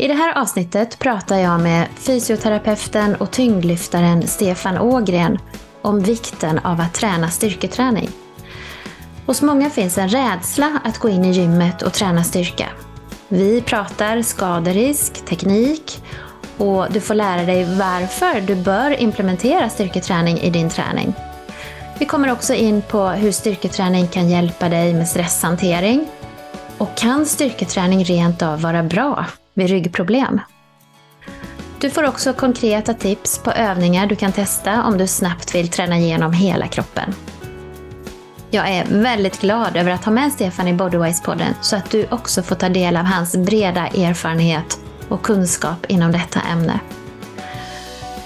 I det här avsnittet pratar jag med fysioterapeuten och tyngdlyftaren Stefan Ågren om vikten av att träna styrketräning. Hos många finns en rädsla att gå in i gymmet och träna styrka. Vi pratar skaderisk, teknik och du får lära dig varför du bör implementera styrketräning i din träning. Vi kommer också in på hur styrketräning kan hjälpa dig med stresshantering. Och kan styrketräning rent av vara bra vid ryggproblem? Du får också konkreta tips på övningar du kan testa om du snabbt vill träna igenom hela kroppen. Jag är väldigt glad över att ha med Stefan i Bodywise-podden så att du också får ta del av hans breda erfarenhet och kunskap inom detta ämne.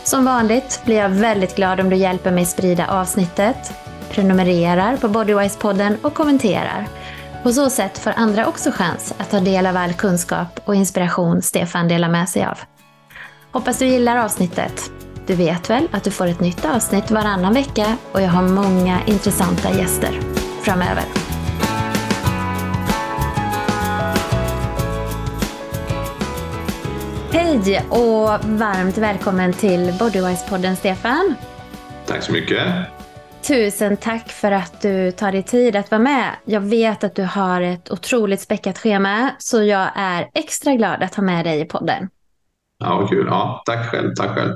Som vanligt blir jag väldigt glad om du hjälper mig sprida avsnittet, prenumererar på Bodywise-podden och kommenterar. På så sätt får andra också chans att ta del av all kunskap och inspiration Stefan delar med sig av. Hoppas du gillar avsnittet. Du vet väl att du får ett nytt avsnitt varannan vecka och jag har många intressanta gäster framöver. Hej och varmt välkommen till Bodywise-podden Stefan. Tack så mycket. Tusen tack för att du tar dig tid att vara med. Jag vet att du har ett otroligt späckat schema så jag är extra glad att ha med dig i podden. Ja, vad kul. Ja, tack själv. Tack själv.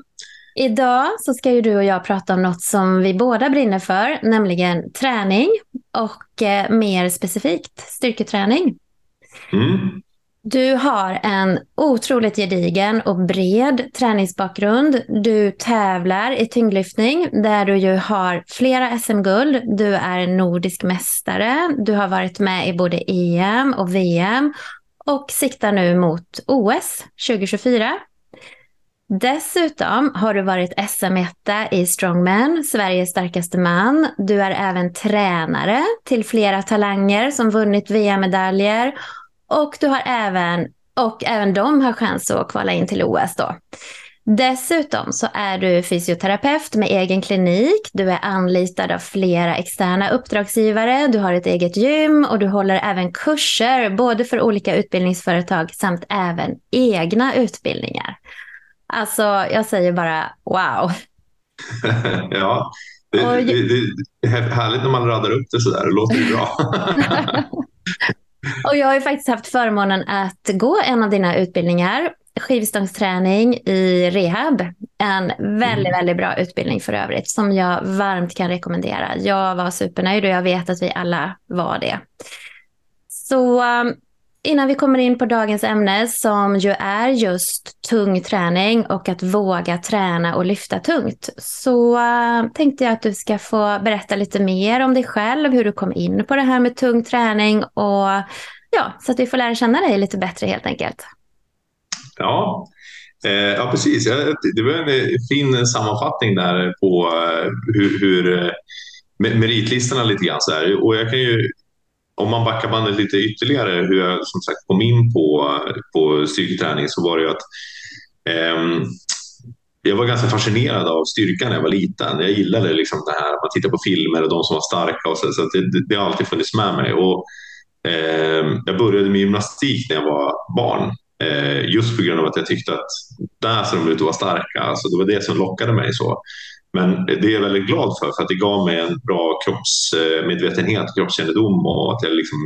Idag så ska ju du och jag prata om något som vi båda brinner för, nämligen träning och eh, mer specifikt styrketräning. Mm. Du har en otroligt gedigen och bred träningsbakgrund. Du tävlar i tyngdlyftning där du ju har flera SM-guld. Du är nordisk mästare. Du har varit med i både EM och VM och siktar nu mot OS 2024. Dessutom har du varit SM-etta i strongman, Sveriges starkaste man. Du är även tränare till flera talanger som vunnit VM-medaljer och du har även, och även de har chans att kvala in till OS då. Dessutom så är du fysioterapeut med egen klinik, du är anlitad av flera externa uppdragsgivare, du har ett eget gym och du håller även kurser både för olika utbildningsföretag samt även egna utbildningar. Alltså, jag säger bara wow. ja, det, det, det, det, är härligt när man radar upp det sådär. Det låter ju bra. och jag har ju faktiskt haft förmånen att gå en av dina utbildningar. Skivstångsträning i rehab. En väldigt, mm. väldigt bra utbildning för övrigt som jag varmt kan rekommendera. Jag var supernöjd och jag vet att vi alla var det. Så um, innan vi kommer in på dagens ämne som ju är just tung träning och att våga träna och lyfta tungt så eh, tänkte jag att du ska få berätta lite mer om dig själv, hur du kom in på det här med tung träning och ja, så att vi får lära känna dig lite bättre helt enkelt. Ja, eh, ja precis. Det var en eh, fin sammanfattning där på eh, hur, hur meritlistorna lite grann så här. Och jag kan ju om man backar bandet lite ytterligare hur jag som sagt kom in på, på styrketräning så var det ju att eh, jag var ganska fascinerad av styrkan när jag var liten. Jag gillade liksom det här att man tittar på filmer och de som var starka och så, så det, det, har alltid funnits med mig. Och, eh, jag började med gymnastik när jag var barn eh, just på grund av att jag tyckte att där ser de ut att vara starka. Alltså, det var det som lockade mig. så. Men det är jag väldigt glad för, för att det gav mig en bra kroppsmedvetenhet, eh, kroppskännedom och att jag liksom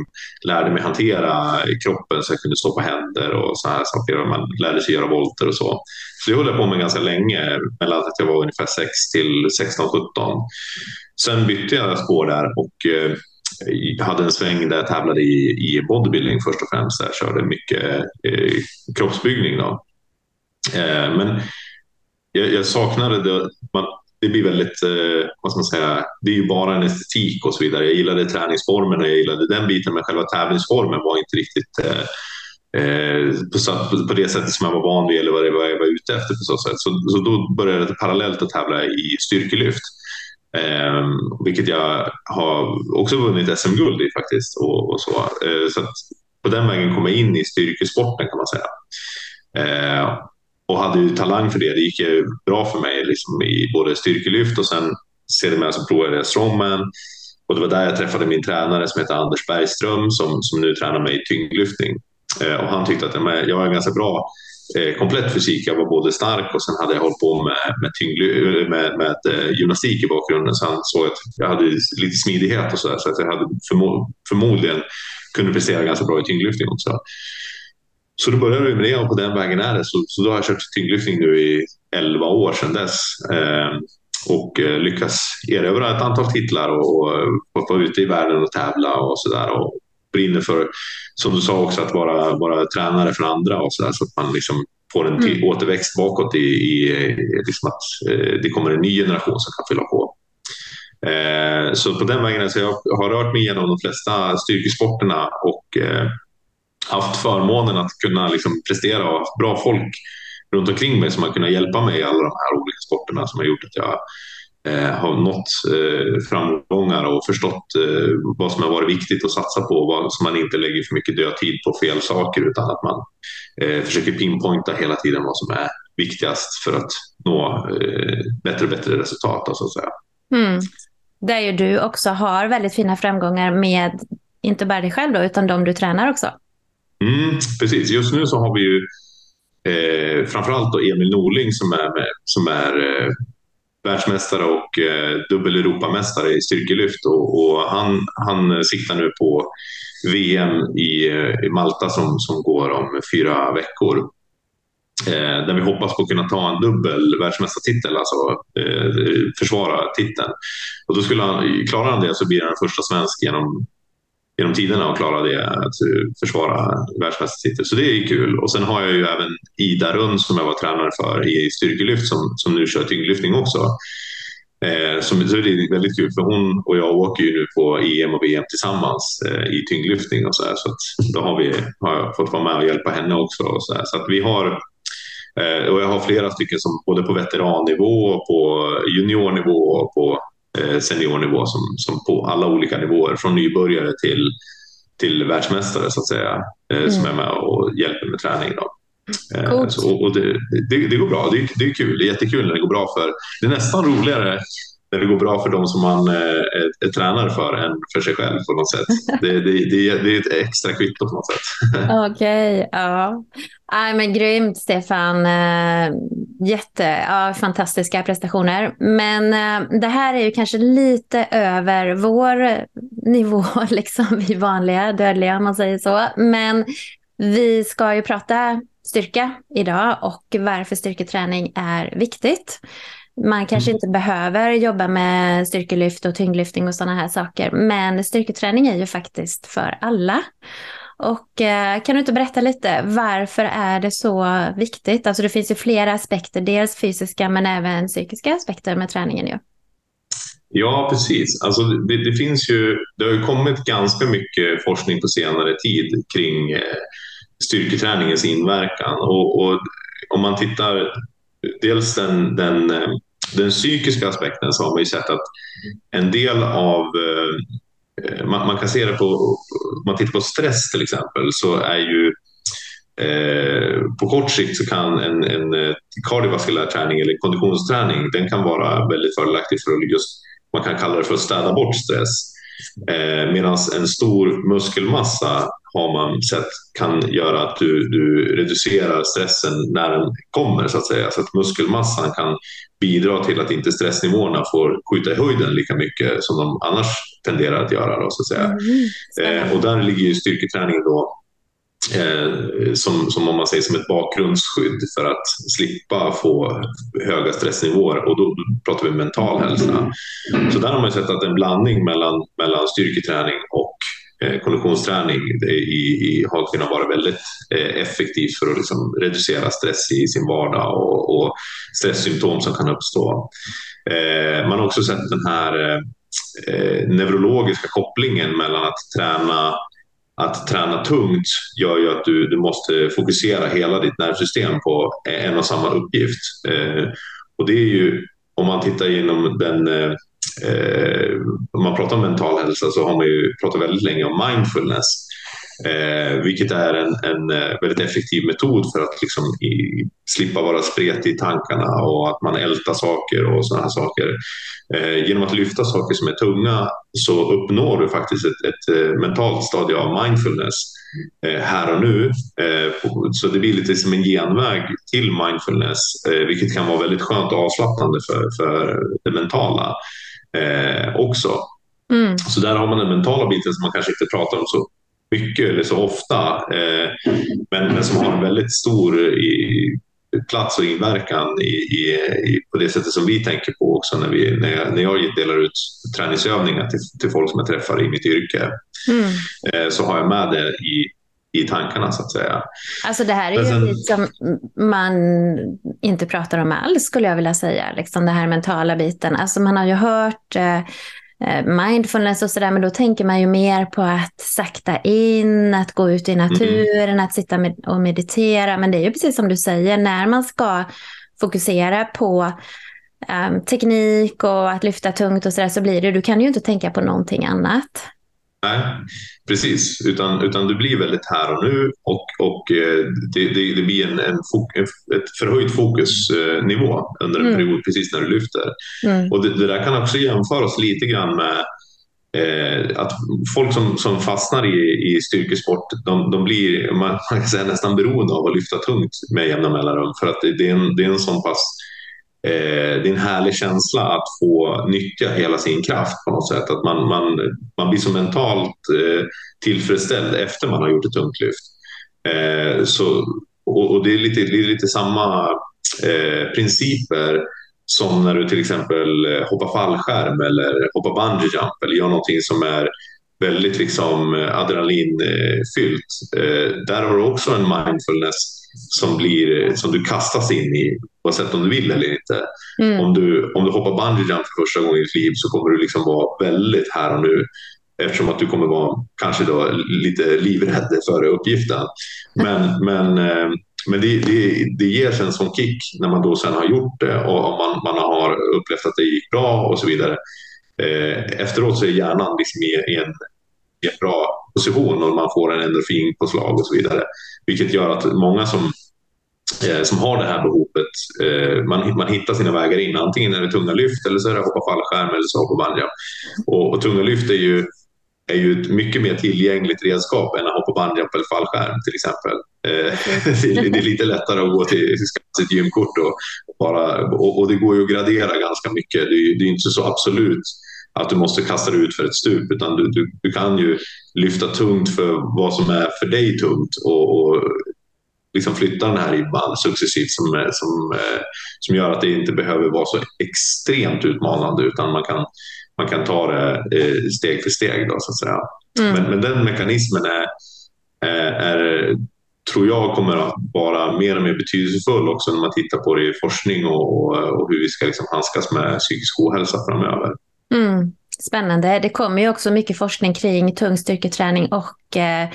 lärde mig hantera kroppen så jag kunde stå på händer och sådana här saker. man lärde sig göra volter och så. Så det höll jag på med ganska länge, mellan att jag var ungefär 6 till 16-17. Sen bytte jag spår där och eh, jag hade en sväng där jag tävlade i, i bodybuilding först och främst. Jag körde mycket eh, kroppsbyggning. Då. Eh, men jag, jag saknade det. Man, det blir väldigt, eh, vad ska man säga, det är ju bara en estetik och så vidare. Jag gillade träningsformen och jag gillade den biten, men själva tävlingsformen var inte riktigt eh, eh, på, på, det sättet som jag var van vid eller vad det var jag var ute efter på så sätt. Så, så då började jag parallellt att tävla i styrkelyft. Eh, vilket jag har också vunnit SM-guld i faktiskt. Och, och så eh, så på den vägen kom jag in i styrkesporten kan man säga. Eh, och hade ju talang för det. Det gick ju bra för mig liksom, i både styrkelyft och sen sedermera så provade jag strongman. Och det var där jag träffade min tränare som heter Anders Bergström som, som nu tränar mig i tyngdlyftning. Eh, och han tyckte att jag, var var ganska bra eh, komplett fysik. Jag var både stark och sen hade jag hållit på med, med, tyngdly, eh, med, med eh, gymnastik i bakgrunden. Så han såg att jag hade lite smidighet och sådär. så att jag hade förmo förmodligen kunde prestera ganska bra i tyngdlyftning också. Så då började vi med det och på den vägen är det. Så, så då har jag kört tyngdlyftning nu i 11 år sedan dess. Eh, och eh, lyckats erövra ett antal titlar och, vara ute i världen och tävla och sådär. Och brinner för, som du sa också, att vara, vara tränare för andra och så, där, så att man liksom får en mm. återväxt bakåt i, i, liksom att eh, det kommer en ny generation som kan fylla på. Eh, så på den vägen, alltså jag har rört mig igenom de flesta styrkesporterna och eh, haft förmånen att kunna liksom prestera och haft bra folk runt omkring mig som har kunnat hjälpa mig i alla de här olika sporterna som har gjort att jag eh, har nått eh, framgångar och förstått eh, vad som har varit viktigt att satsa på och så man inte lägger för mycket dödtid på fel saker utan att man eh, försöker pinpointa hela tiden vad som är viktigast för att nå eh, bättre och bättre resultat. Så att säga. Mm. Där ju du också har väldigt fina framgångar med inte bara dig själv då, utan de du tränar också. Mm, precis, just nu så har vi ju eh, framförallt då Emil Norling som är, med, som är eh, världsmästare och eh, dubbel Europamästare i styrkelyft och, och, han, han siktar nu på VM i, eh, i Malta som, som går om fyra veckor. Eh, där vi hoppas på att kunna ta en dubbel världsmästartitel, alltså eh, försvara titeln. Och då skulle han, klarar han det så blir han den första svensk genom genom tiderna och klara det, att försvara världsmästartitel. Så det är kul. Och sen har jag ju även Ida Rund som jag var tränare för i styrkelyft som, som nu kör tyngdlyftning också. Eh, som, så det är väldigt kul för hon och jag åker ju nu på EM och VM tillsammans eh, i tyngdlyftning och så, här, så att då har, vi, har jag fått vara med och hjälpa henne också. Och så, här, så att vi har eh, och jag har flera stycken som både på veterannivå, på juniornivå och på seniornivå som, som på alla olika nivåer, från nybörjare till, till världsmästare så att säga, mm. som är med och hjälper med träning. Då. Eh, så, och det, det, det, går bra, det, det är kul, det är jättekul när det går bra för, det är nästan roligare när det går bra för de som man är, är tränare för än för sig själv på något sätt. Det, det, det, det är ett extra kvitto på något sätt. Okej, okay, ja. Men grymt Stefan. Eh, jätte, ja, fantastiska prestationer. Men äh, det här är ju kanske lite över vår nivå, liksom vi vanliga dödliga om man säger så. Men vi ska ju prata styrka idag och varför styrketräning är viktigt. Man kanske mm. inte behöver jobba med styrkelyft och tyngdlyftning och sådana här saker, men styrketräning är ju faktiskt för alla. Och eh, kan du inte berätta lite, varför är det så viktigt? Alltså det finns ju flera aspekter, dels fysiska men även psykiska aspekter med träningen ju. Ja, precis. Alltså det, det, finns ju, det har ju kommit ganska mycket forskning på senare tid kring eh, styrketräningens inverkan. Och, och, om man tittar dels den, den, eh, den psykiska aspekten så har man ju sett att en del av eh, man, man, kan se det på, om man tittar på stress till exempel, så är ju eh, på kort sikt så kan en, en eh, kardiovaskulär träning eller konditionsträning, den kan vara väldigt fördelaktig för att just, man kan kalla det för att städa bort stress. Eh, Medan en stor muskelmassa har man sett kan göra att du, du reducerar stressen när den kommer så att säga. Så att muskelmassan kan bidra till att inte stressnivåerna får skjuta i höjden lika mycket som de annars tenderar att göra. Då, så att säga. Mm, eh, och där ligger ju styrketräningen då eh, som, som om man säger som ett bakgrundsskydd för att slippa få höga stressnivåer och då, pratar vi mental hälsa. Så där har man sett att en blandning mellan, mellan styrketräning och Eh, konditionsträning i, i, har kunnat vara väldigt eh, effektivt för att liksom reducera stress i sin vardag och, och stresssymptom som kan uppstå. Eh, man har också sett den här neurologiska kopplingen mellan att träna att träna tungt gör ju att du, du måste fokusera hela ditt nervsystem på en och samma uppgift. Eh, och det är ju, om man tittar inom den eh, om man pratar om mental hälsa så har man ju pratat väldigt länge om mindfulness. Eh, vilket är en, en eh, väldigt effektiv metod för att liksom i, slippa vara spretig i tankarna och att man ältar saker och sådana här saker. Eh, genom att lyfta saker som är tunga så uppnår du faktiskt ett, ett eh, mentalt stadie av mindfulness eh, här och nu. Eh, så det blir lite som en genväg till mindfulness, vilket kan vara väldigt skönt och avslappnande för, för det mentala också. Mm. Så där har man den mentala biten som man kanske inte pratar om så mycket eller så ofta, eh, men, men som har en väldigt stor i, plats och inverkan i, i, i, på det sättet som vi tänker på också när, vi, när, jag, när jag delar ut träningsövningar till, till folk som jag träffar i mitt yrke. Mm. Eh, så har jag med det i, i tankarna så att säga. Alltså det här är sen... ju som man inte pratar om alls skulle jag vilja säga. Liksom den här mentala biten. Alltså man har ju hört Eh, mindfulness och sådär, men då tänker man ju mer på att sakta in, att gå ut i naturen, mm. att sitta med och meditera. Men det är ju precis som du säger, när man ska fokusera på um, teknik och att lyfta tungt och sådär så blir det, du kan ju inte tänka på någonting annat. Nej, precis. Utan, utan du blir väldigt här och nu och, och eh, det, det, det blir en, en fok, ett förhöjt fokusnivå under en mm. period precis när du lyfter. Mm. Och det, det, där kan också jämföras lite grann med eh, att folk som, som fastnar i, i styrkesport, de, de blir man kan säga, nästan beroende av att lyfta tungt med jämna mellanrum. För att det, är en, det är en sån pass eh, Eh, det är en härlig känsla att få nyttja hela sin kraft på något sätt. Att man, man, man blir så mentalt eh, tillfredsställd efter man har gjort ett tungt lyft. Eh, så, och, och, det är lite, det är lite samma eh, principer som när du till exempel eh, hoppar fallskärm eller hoppar bungee jump eller gör någonting som är väldigt liksom eh, adrenalinfyllt. Eh, där har du också en mindfulness som, blir, som du kastas in i oavsett om du vill eller inte. Mm. Om, du, om du hoppar bungee jump för första gången i ditt liv så kommer du liksom vara väldigt här och nu eftersom att du kommer vara kanske då lite livrädd för uppgiften. Men, men, eh, men det, det, det ger en sån kick när man då sen har gjort det och man, man har upplevt att det gick bra och så vidare. Eh, efteråt så är hjärnan liksom i, en, i en bra position och man får en endorfinpåslag och så vidare. Vilket gör att många som, som har det här behovet, eh, man, man hittar sina vägar in. Antingen är det tunga lyft eller så är det hoppa fallskärm eller så hoppa bungee. Och, och tunga lyft är ju är ju ett mycket mer tillgängligt redskap än att hoppa bungee eller fallskärm till exempel. Eh, det är lite lättare att gå till sitt gymkort och, bara, och, och, det går ju att gradera ganska mycket. Det är, det är inte så absolut att du måste kasta dig ut för ett stup utan du, du, du kan ju lyfta tungt för vad som är för dig tungt och, och liksom flytta den här ribban successivt som, som, som gör att det inte behöver vara så extremt utmanande utan man kan, man kan ta det eh, steg för steg. Då, så att säga. Mm. Men, men den mekanismen är, är, tror jag kommer att vara mer och mer betydelsefull också när man tittar på det i forskning och, och hur vi ska liksom handskas med psykisk ohälsa framöver. Mm. Spännande. Det kommer ju också mycket forskning kring tung styrketräning och eh,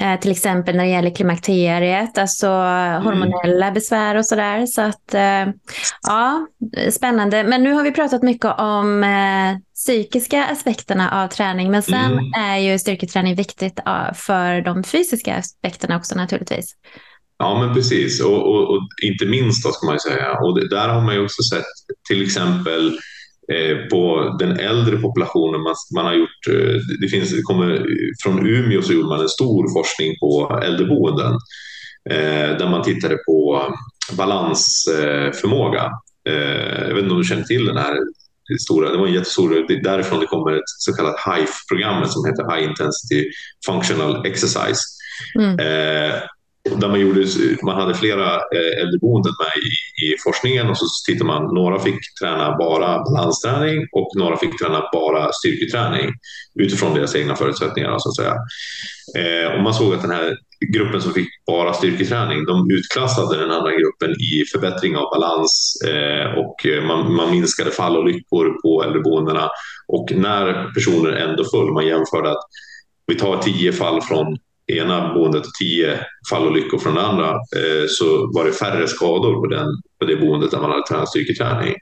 eh, till exempel när det gäller klimakteriet, alltså mm. hormonella besvär och sådär. Så att eh, ja, spännande. Men nu har vi pratat mycket om eh, psykiska aspekterna av träning, men sen mm. är ju styrketräning viktigt för de fysiska aspekterna också naturligtvis. Ja, men precis. Och, och, och, inte minst då ska man ju säga. Och det, där har man ju också sett till exempel på den äldre populationen. Man, man har gjort, eh, det, finns, det kommer, från Umeå så gjorde man en stor forskning på äldreboenden eh, där man tittade på balansförmåga. Jag vet inte om du känner till den här stora, det var en jättestor, det därifrån det kommer ett så kallat HIFE-program som heter High Intensity Functional Exercise. Mm där man, gjorde, man hade flera eh, äldreboenden med i, i forskningen och så tittade man, några fick träna bara balansträning och några fick träna bara styrketräning utifrån deras egna förutsättningar. Så att säga. Eh, och man såg att den här gruppen som fick bara styrketräning, de utklassade den andra gruppen i förbättring av balans eh, och man, man minskade fallolyckor på äldreboendena. Och när personer ändå föll, man jämförde att vi tar tio fall från ena boendet och tio fallolyckor från det andra eh, så var det färre skador på, den, på det boendet där man hade tränat styrketräning.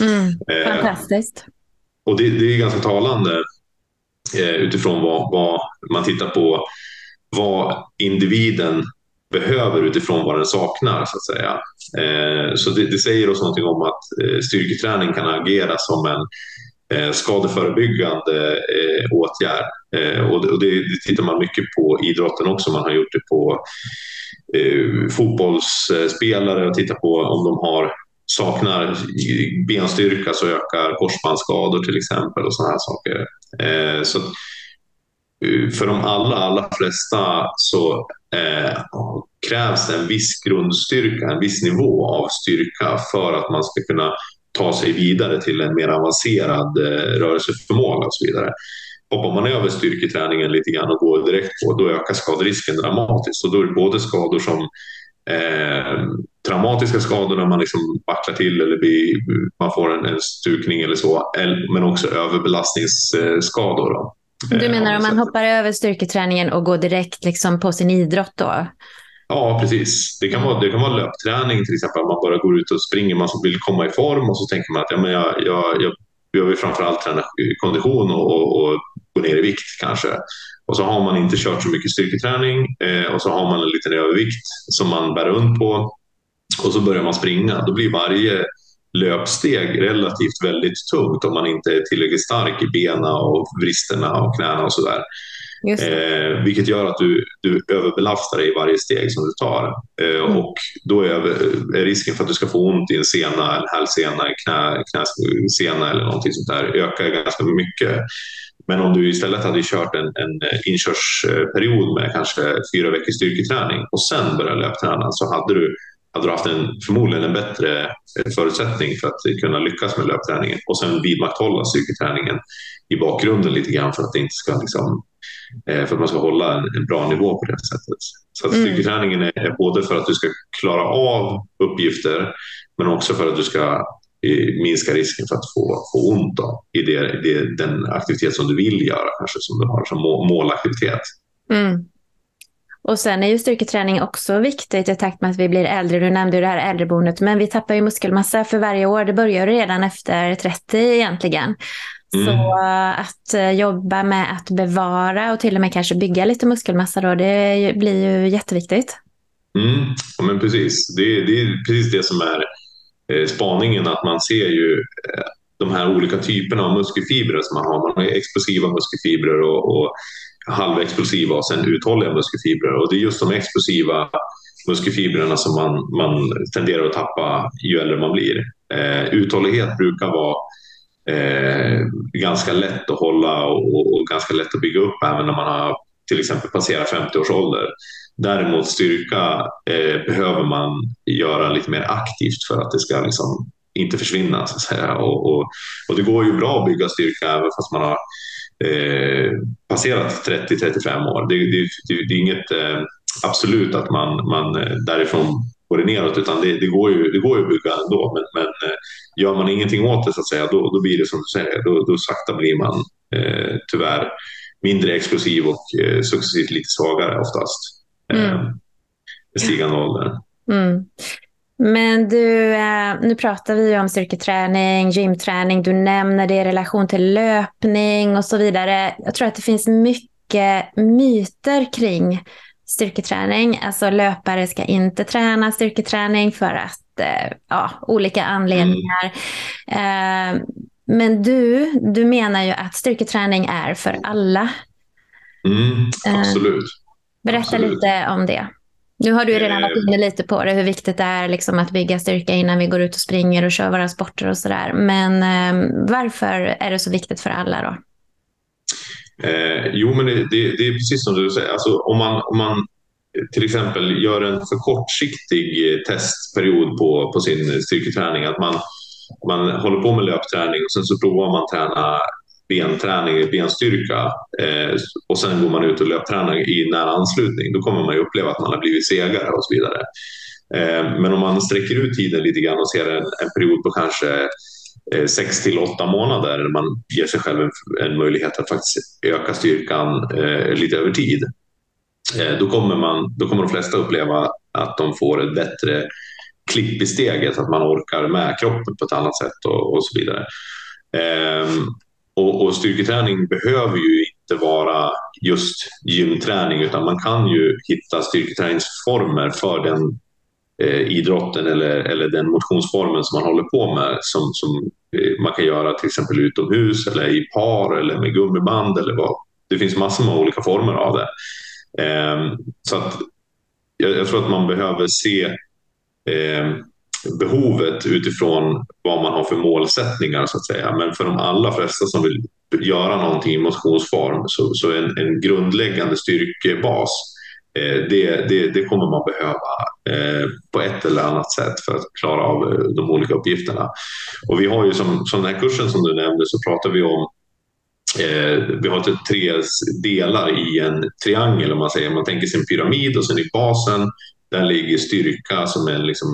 Mm, fantastiskt. Eh, och det, det, är ganska talande eh, utifrån vad, vad, man tittar på vad individen behöver utifrån vad den saknar så att säga. Eh, så det, det, säger oss någonting om att eh, styrketräning kan agera som en eh, skadeförebyggande eh, åtgärd. Eh, och, och det, det, tittar man mycket på idrotten också. Man har gjort det på eh, fotbollsspelare och tittar på om de har saknar benstyrka så ökar korsbandsskador till exempel och sådana här saker. Eh, så eh, för de allra, allra flesta så eh, krävs det en viss grundstyrka, en viss nivå av styrka för att man ska kunna ta sig vidare till en mer avancerad eh, rörelseförmåga och så vidare. Hoppar man över styrketräningen lite grann och går direkt på, då ökar skaderisken dramatiskt. Och då är det både skador som eh, traumatiska skador när man liksom vacklar till eller blir, man får en, en stukning eller så, men också överbelastningsskador. Då. Du menar eh, om man hoppar över styrketräningen och går direkt liksom på sin idrott då? Ja, precis. Det kan, vara, det kan vara löpträning till exempel. Man bara går ut och springer, man vill komma i form och så tänker man att ja, men jag, jag, jag, jag vill framförallt träna kondition och, och, och gå ner i vikt kanske. Och så har man inte kört så mycket styrketräning eh, och så har man en liten övervikt som man bär runt på och så börjar man springa. Då blir varje löpsteg relativt väldigt tungt om man inte är tillräckligt stark i benen och vristerna och knäna och sådär. Eh, vilket gör att du, du överbelastar dig i varje steg som du tar. Eh, mm. Och då är, är, risken för att du ska få ont i en sena, en hälsena, knä, knäsena eller någonting sånt där ökar ganska mycket. Men om du istället hade kört en, en inkörsperiod med kanske fyra veckors styrketräning och sen börjat löpträna så hade du, hade du haft en, förmodligen en bättre förutsättning för att kunna lyckas med löpträningen och sen vidmakthålla styrketräningen i bakgrunden lite grann för att det inte ska liksom, eh, för att man ska hålla en, en bra nivå på det sättet. Så att mm. styrketräningen är både för att du ska klara av uppgifter men också för att du ska minska risken för att få, få ont då, i det, det, den aktivitet som du vill göra, kanske som du har som målaktivitet. Mm. Och sen är ju styrketräning också viktigt i takt med att vi blir äldre. Du nämnde ju det här äldreboendet, men vi tappar ju muskelmassa för varje år. Det börjar redan efter 30 egentligen. Mm. Så att eh, jobba med att bevara och till och med kanske bygga lite muskelmassa då, det blir ju jätteviktigt. Mm. Ja, men precis. Det, det är precis det som är Eh, spaningen att man ser ju eh, de här olika typerna av muskelfibrer som man har. Man har explosiva muskelfibrer och, och halvexplosiva och sen uthålliga muskelfibrer. Och det är just de explosiva muskelfibrerna som man, man tenderar att tappa ju äldre man blir. Eh, uthållighet brukar vara eh, ganska lätt att hålla och, och, och, ganska lätt att bygga upp även när man har till exempel passerat 50 års ålder. Däremot styrka eh, behöver man göra lite mer aktivt för att det ska liksom inte försvinna. Så att säga. Och, och, och det går ju bra att bygga styrka även fast man har eh, passerat 30-35 år. Det, det, det, det, är inget eh, absolut att man, man eh, därifrån går det neråt utan det, det, går ju, det går ju att bygga ändå. Men, men eh, gör man ingenting åt det så att säga då, då blir det som du säger, då, då sakta blir man eh, tyvärr mindre explosiv och eh, successivt lite svagare oftast. Eh, med stigande ålder. Mm. Men du, eh, nu pratar vi om styrketräning, gymträning, du nämner det i relation till löpning och så vidare. Jag tror att det finns mycket myter kring styrketräning. Alltså löpare ska inte träna styrketräning för att, eh, ja, olika anledningar. Mm. Men du, du menar ju att styrketräning är för alla. Mm, absolut. Berätta Absolut. lite om det. Nu har du redan varit inne lite på det, hur viktigt det är liksom att bygga styrka innan vi går ut och springer och kör våra sporter och sådär. Men eh, varför är det så viktigt för alla då? Eh, jo, men det, det, det, är precis som du säger. Alltså, om, man, om man till exempel gör en för kortsiktig testperiod på, på sin styrketräning, att man, man håller på med löpträning och sen så provar man träna benträning, benstyrka eh, och sen går man ut och löptränar i nära anslutning, då kommer man ju uppleva att man har blivit segare och så vidare. Eh, men om man sträcker ut tiden lite grann och ser en, en period på kanske eh, sex till åtta månader när man ger sig själv en, en möjlighet att faktiskt öka styrkan eh, lite över tid. Eh, då, kommer man, då kommer de flesta uppleva att de får ett bättre klipp i steget, att man orkar med kroppen på ett annat sätt och, och så vidare. Ehm, och, och styrketräning behöver ju inte vara just gymträning utan man kan ju hitta styrketräningsformer för den eh, idrotten eller, eller den motionsformen som man håller på med som, som eh, man kan göra till exempel utomhus eller i par eller med gummiband eller vad. Det finns massor med olika former av det. Eh, så att jag, jag, tror att man behöver se eh, behovet utifrån vad man har för målsättningar så att säga. Men för de allra flesta som vill göra någonting i motionsform så, så en, en grundläggande styrkebas eh, det, det, det, kommer man behöva eh, på ett eller annat sätt för att klara av eh, de olika uppgifterna. Och vi har ju som, som den här kursen som du nämnde så pratar vi om eh, vi har tre delar i en triangel om man säger. Man tänker sig en pyramid och sen i basen där ligger styrka som är liksom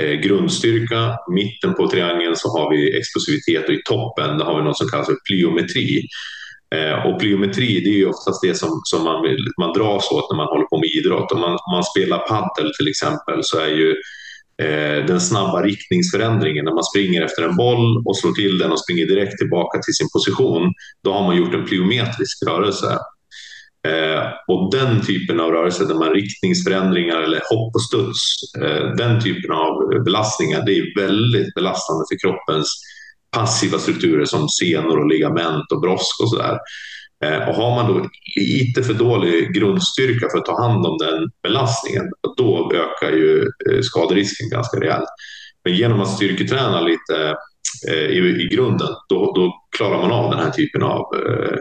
Eh, grundstyrka. Mitten på triangeln så har vi explosivitet och i toppen där har vi något som kallas för plyometri. Eh, och plyometri det är ju oftast det som, som man, vill, man dras åt när man håller på med idrott. Om man, om man spelar paddel till exempel så är ju eh, den snabba riktningsförändringen när man springer efter en boll och slår till den och springer direkt tillbaka till sin position. Då har man gjort en plyometrisk rörelse. Eh, och den typen av rörelser där man riktningsförändringar eller hopp och studs, eh, den typen av belastningar, det är väldigt belastande för kroppens passiva strukturer som senor och ligament och brosk och sådär. Eh, och har man då lite för dålig grundstyrka för att ta hand om den belastningen, då ökar ju eh, skaderisken ganska rejält. Men genom att styrketräna lite eh, i, i grunden, då, då klarar man av den här typen av eh,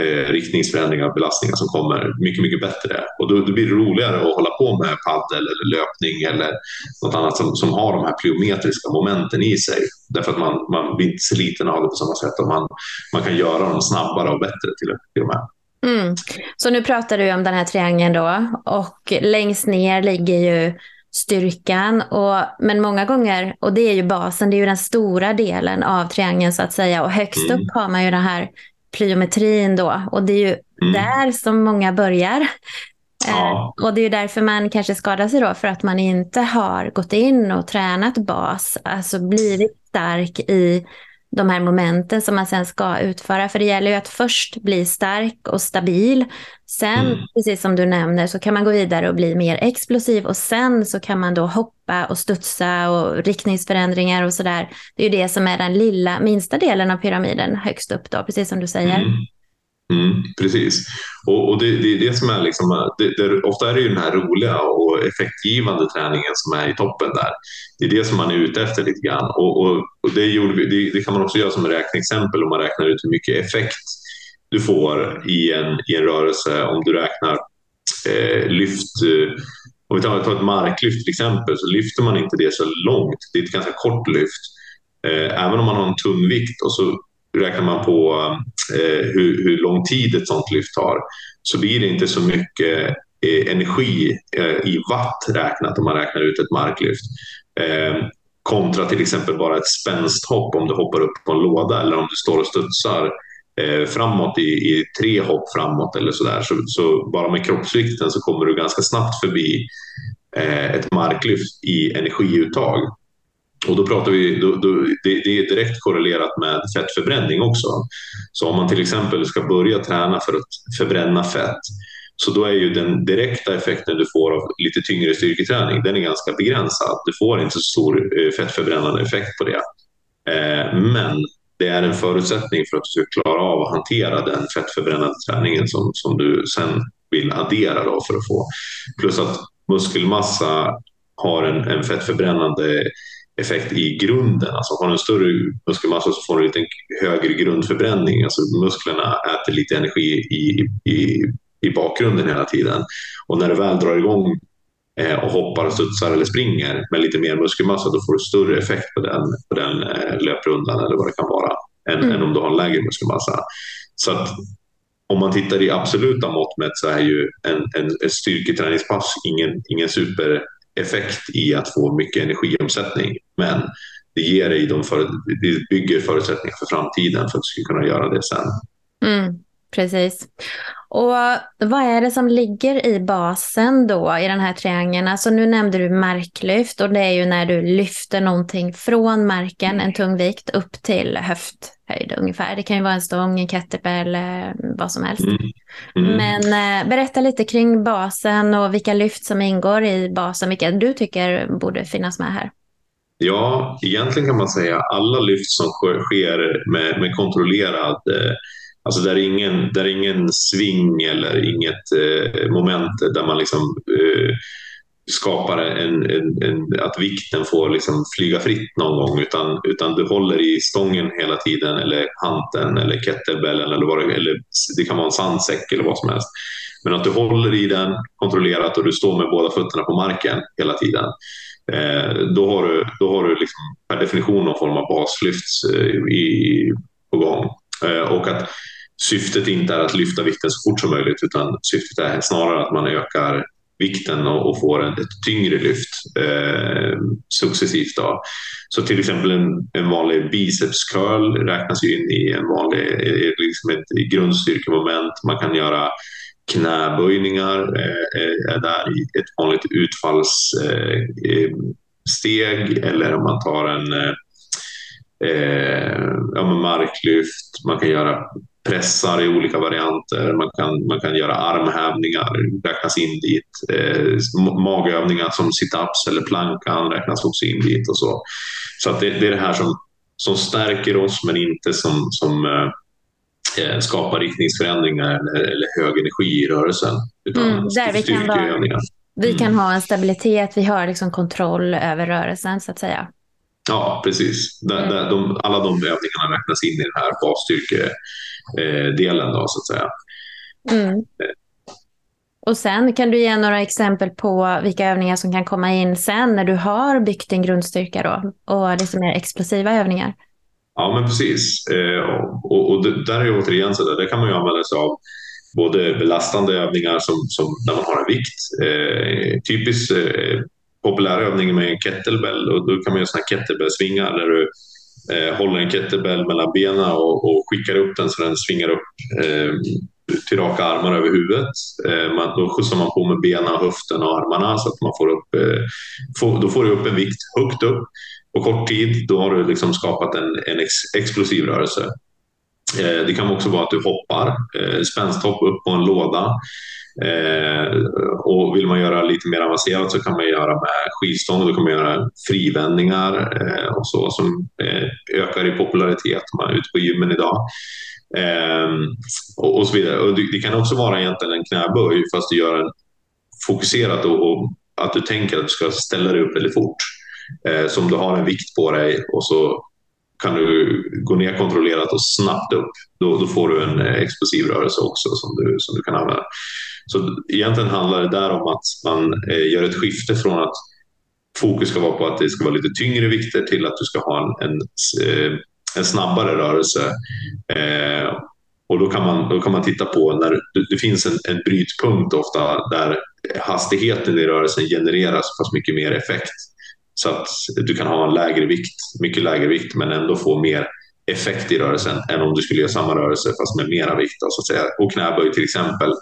eh, riktningsförändringar och belastningar som kommer mycket, mycket bättre. Och då, då blir det roligare att hålla på med paddel eller löpning eller något annat som, som har de här plyometriska momenten i sig. Därför att man, man blir inte sliten av det på samma sätt och man, man kan göra dem snabbare och bättre till, till och med. Mm. Så nu pratar du om den här triangeln då och längst ner ligger ju styrkan. Och, men många gånger, och det är ju basen, det är ju den stora delen av triangeln så att säga. Och högst mm. upp har man ju den här plyometrin då. Och det är ju mm. där som många börjar. Ja. Eh, och det är därför man kanske skadar sig då, för att man inte har gått in och tränat bas, alltså blivit stark i de här momenten som man sen ska utföra. För det gäller ju att först bli stark och stabil. Sen, mm. precis som du nämner, så kan man gå vidare och bli mer explosiv och sen så kan man då hoppa och studsa och riktningsförändringar och sådär. Det är ju det som är den lilla, minsta delen av pyramiden högst upp då, precis som du säger. Mm. Mm, precis. Och, och det, det, är det som är liksom, det, det, ofta är det ju den här roliga och effektgivande träningen som är i toppen där. Det är det som man är ute efter lite grann. Och, och, och det, vi, det, kan man också göra som räkneexempel om man räknar ut hur mycket effekt du får i en, i en rörelse om du räknar eh, lyft. Eh, om vi tar, tar ett marklyft till exempel så lyfter man inte det så långt. Det är ett ganska kort lyft. Eh, även om man har en tung vikt och så räknar man på eh, hur, hur, lång tid ett sånt lyft tar så blir det inte så mycket eh, energi eh, i watt räknat om man räknar ut ett marklyft. Eh, kontra till exempel bara ett spänsthopp om du hoppar upp på en låda eller om du står och studsar eh, framåt i, i, tre hopp framåt eller sådär. Så, så bara med kroppsvikten så kommer du ganska snabbt förbi eh, ett marklyft i energiuttag. Och då pratar vi, då, då, det, det, är direkt korrelerat med fettförbränning också. Så om man till exempel ska börja träna för att förbränna fett, så då är ju den direkta effekten du får av lite tyngre styrketräning, den är ganska begränsad. Du får inte så stor eh, fettförbrännande effekt på det. Eh, men det är en förutsättning för att du ska klara av att hantera den fettförbrännande träningen som, som du sen vill addera då för att få. Plus att muskelmassa har en, en fettförbrännande effekt i grunden. Alltså har du en större muskelmassa så får du en lite högre grundförbränning. Alltså musklerna äter lite energi i, i, i bakgrunden hela tiden. Och när du väl drar igång eh, och hoppar, studsar eller springer med lite mer muskelmassa då får du större effekt på den, på den eh, löprundan eller vad det kan vara än, mm. än om du har en lägre muskelmassa. Så att om man tittar i absoluta mått mätt så är ju en, en, en styrketräningspass ingen, ingen super effekt i att få mycket energiomsättning. Men det ger dig de för, det bygger förutsättningar för framtiden för att du ska kunna göra det sen. Mm, precis. Och vad är det som ligger i basen då i den här triangeln? Alltså nu nämnde du marklyft och det är ju när du lyfter någonting från marken, en tung vikt, upp till höfthöjd ungefär. Det kan ju vara en stång, en kettlebell, vad som helst. Mm. Mm. Men eh, berätta lite kring basen och vilka lyft som ingår i basen, vilka du tycker borde finnas med här. Ja, egentligen kan man säga alla lyft som sker med, med kontrollerad eh, Alltså där är ingen, där är ingen sving eller inget eh, moment där man liksom eh, skapar en, en, en, att vikten får liksom flyga fritt någon gång utan, utan du håller i stången hela tiden eller hanten eller kettlebellen eller, vad det, eller det kan vara en sandsäck eller vad som helst. Men att du håller i den kontrollerat och du står med båda fötterna på marken hela tiden. Eh, då har du, då har du liksom per definition någon form av baslyft eh, i, på gång. Eh, och att syftet inte är att lyfta vikten så fort som möjligt utan syftet är snarare att man ökar vikten och, och får ett, ett tyngre lyft eh, successivt. Då. Så till exempel en, en vanlig bicepscurl räknas ju in i en vanlig liksom ett grundstyrkemoment. Man kan göra knäböjningar eh, är där i ett vanligt utfallssteg eh, eh eller om man tar en eh, eh ja, marklyft, man kan göra pressar i olika varianter. Man kan, man kan göra armhävningar, räknas in dit. Eh, magövningar som sit-ups eller plankan räknas också in dit och så. Så att det, det, är det här som, som stärker oss men inte som, som eh, eh skapar riktningsförändringar eller, eller, hög energi i rörelsen. Utan mm, där vi kan, vara, vi kan mm. ha en stabilitet, vi har liksom kontroll över rörelsen så att säga. Ja, precis. Där, där de, alla de övningarna räknas in i den här basstyrkedelen då, så att säga. Mm. Och sen kan du ge några exempel på vilka övningar som kan komma in sen när du har byggt din grundstyrka då och lite mer explosiva övningar. Ja, men precis. Eh, och, och det, där är återigen så där, där kan man ju använda sig av både belastande övningar som, som när man har en vikt. Eh, typiskt eh, populär övning med en kettlebell och då kan man göra såna kettlebellsvingar där du eh, håller en kettlebell mellan benen och, och, skickar upp den så den svingar upp eh, till raka armar över huvudet. Eh, man, då skjutsar man på med benen, höften och armarna så att man får upp, eh, får, då får du upp en vikt högt upp på kort tid. Då har du liksom skapat en, en ex, explosiv rörelse. Eh, det kan också vara att du hoppar, eh, spänsthopp upp på en låda. Eh, och vill man göra lite mer avancerat så kan man göra med skivstång, då kan man göra frivändningar eh, och så som eh, ökar i popularitet man är ute på gymmen idag. Eh, och, och, så vidare. Och det, det, kan också vara egentligen en knäböj fast du gör en fokuserat och, och att du tänker att du ska ställa dig upp väldigt fort. Eh, så om du har en vikt på dig och så kan du gå ner kontrollerat och snabbt upp. Då, då får du en eh, explosiv rörelse också som du, som du kan använda. Så egentligen handlar det där om att man eh, gör ett skifte från att fokus ska vara på att det ska vara lite tyngre vikter till att du ska ha en, en, eh, en snabbare rörelse. Eh, och då kan, man, då kan man titta på när det, det finns en, en brytpunkt ofta där hastigheten i rörelsen genererar så pass mycket mer effekt. Så att du kan ha en lägre vikt, mycket lägre vikt, men ändå få mer effekt i rörelsen än om du skulle göra samma rörelse fast med mera vikt. Då, så att säga. Och knäböj till exempel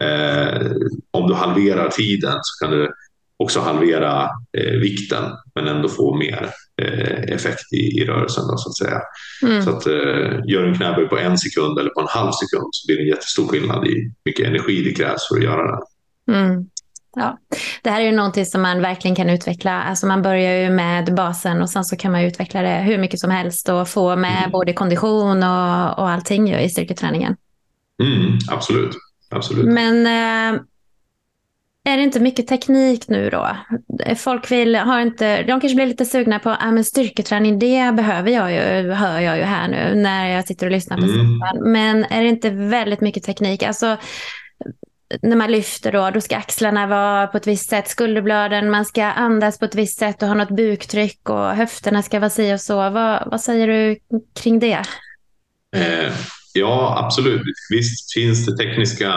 Eh, om du halverar tiden så kan du också halvera eh, vikten men ändå få mer eh, effekt i, i rörelsen. Då, så att säga. Mm. Så att, eh, gör en knäböj på en sekund eller på en halv sekund så blir det en jättestor skillnad i mycket energi det krävs för att göra det. Mm. Ja. Det här är ju någonting som man verkligen kan utveckla. Alltså man börjar ju med basen och sen så kan man utveckla det hur mycket som helst och få med mm. både kondition och, och allting i styrketräningen. Mm, absolut. Absolut. Men eh, är det inte mycket teknik nu då? Folk vill, har inte, de kanske blir lite sugna på ah, men styrketräning, det behöver jag ju, hör jag ju här nu när jag sitter och lyssnar på mm. Men är det inte väldigt mycket teknik? Alltså, när man lyfter då, då ska axlarna vara på ett visst sätt, skulderbladen, man ska andas på ett visst sätt och ha något buktryck och höfterna ska vara si och så. Vad, vad säger du kring det? Eh, Ja, absolut. Visst finns det tekniska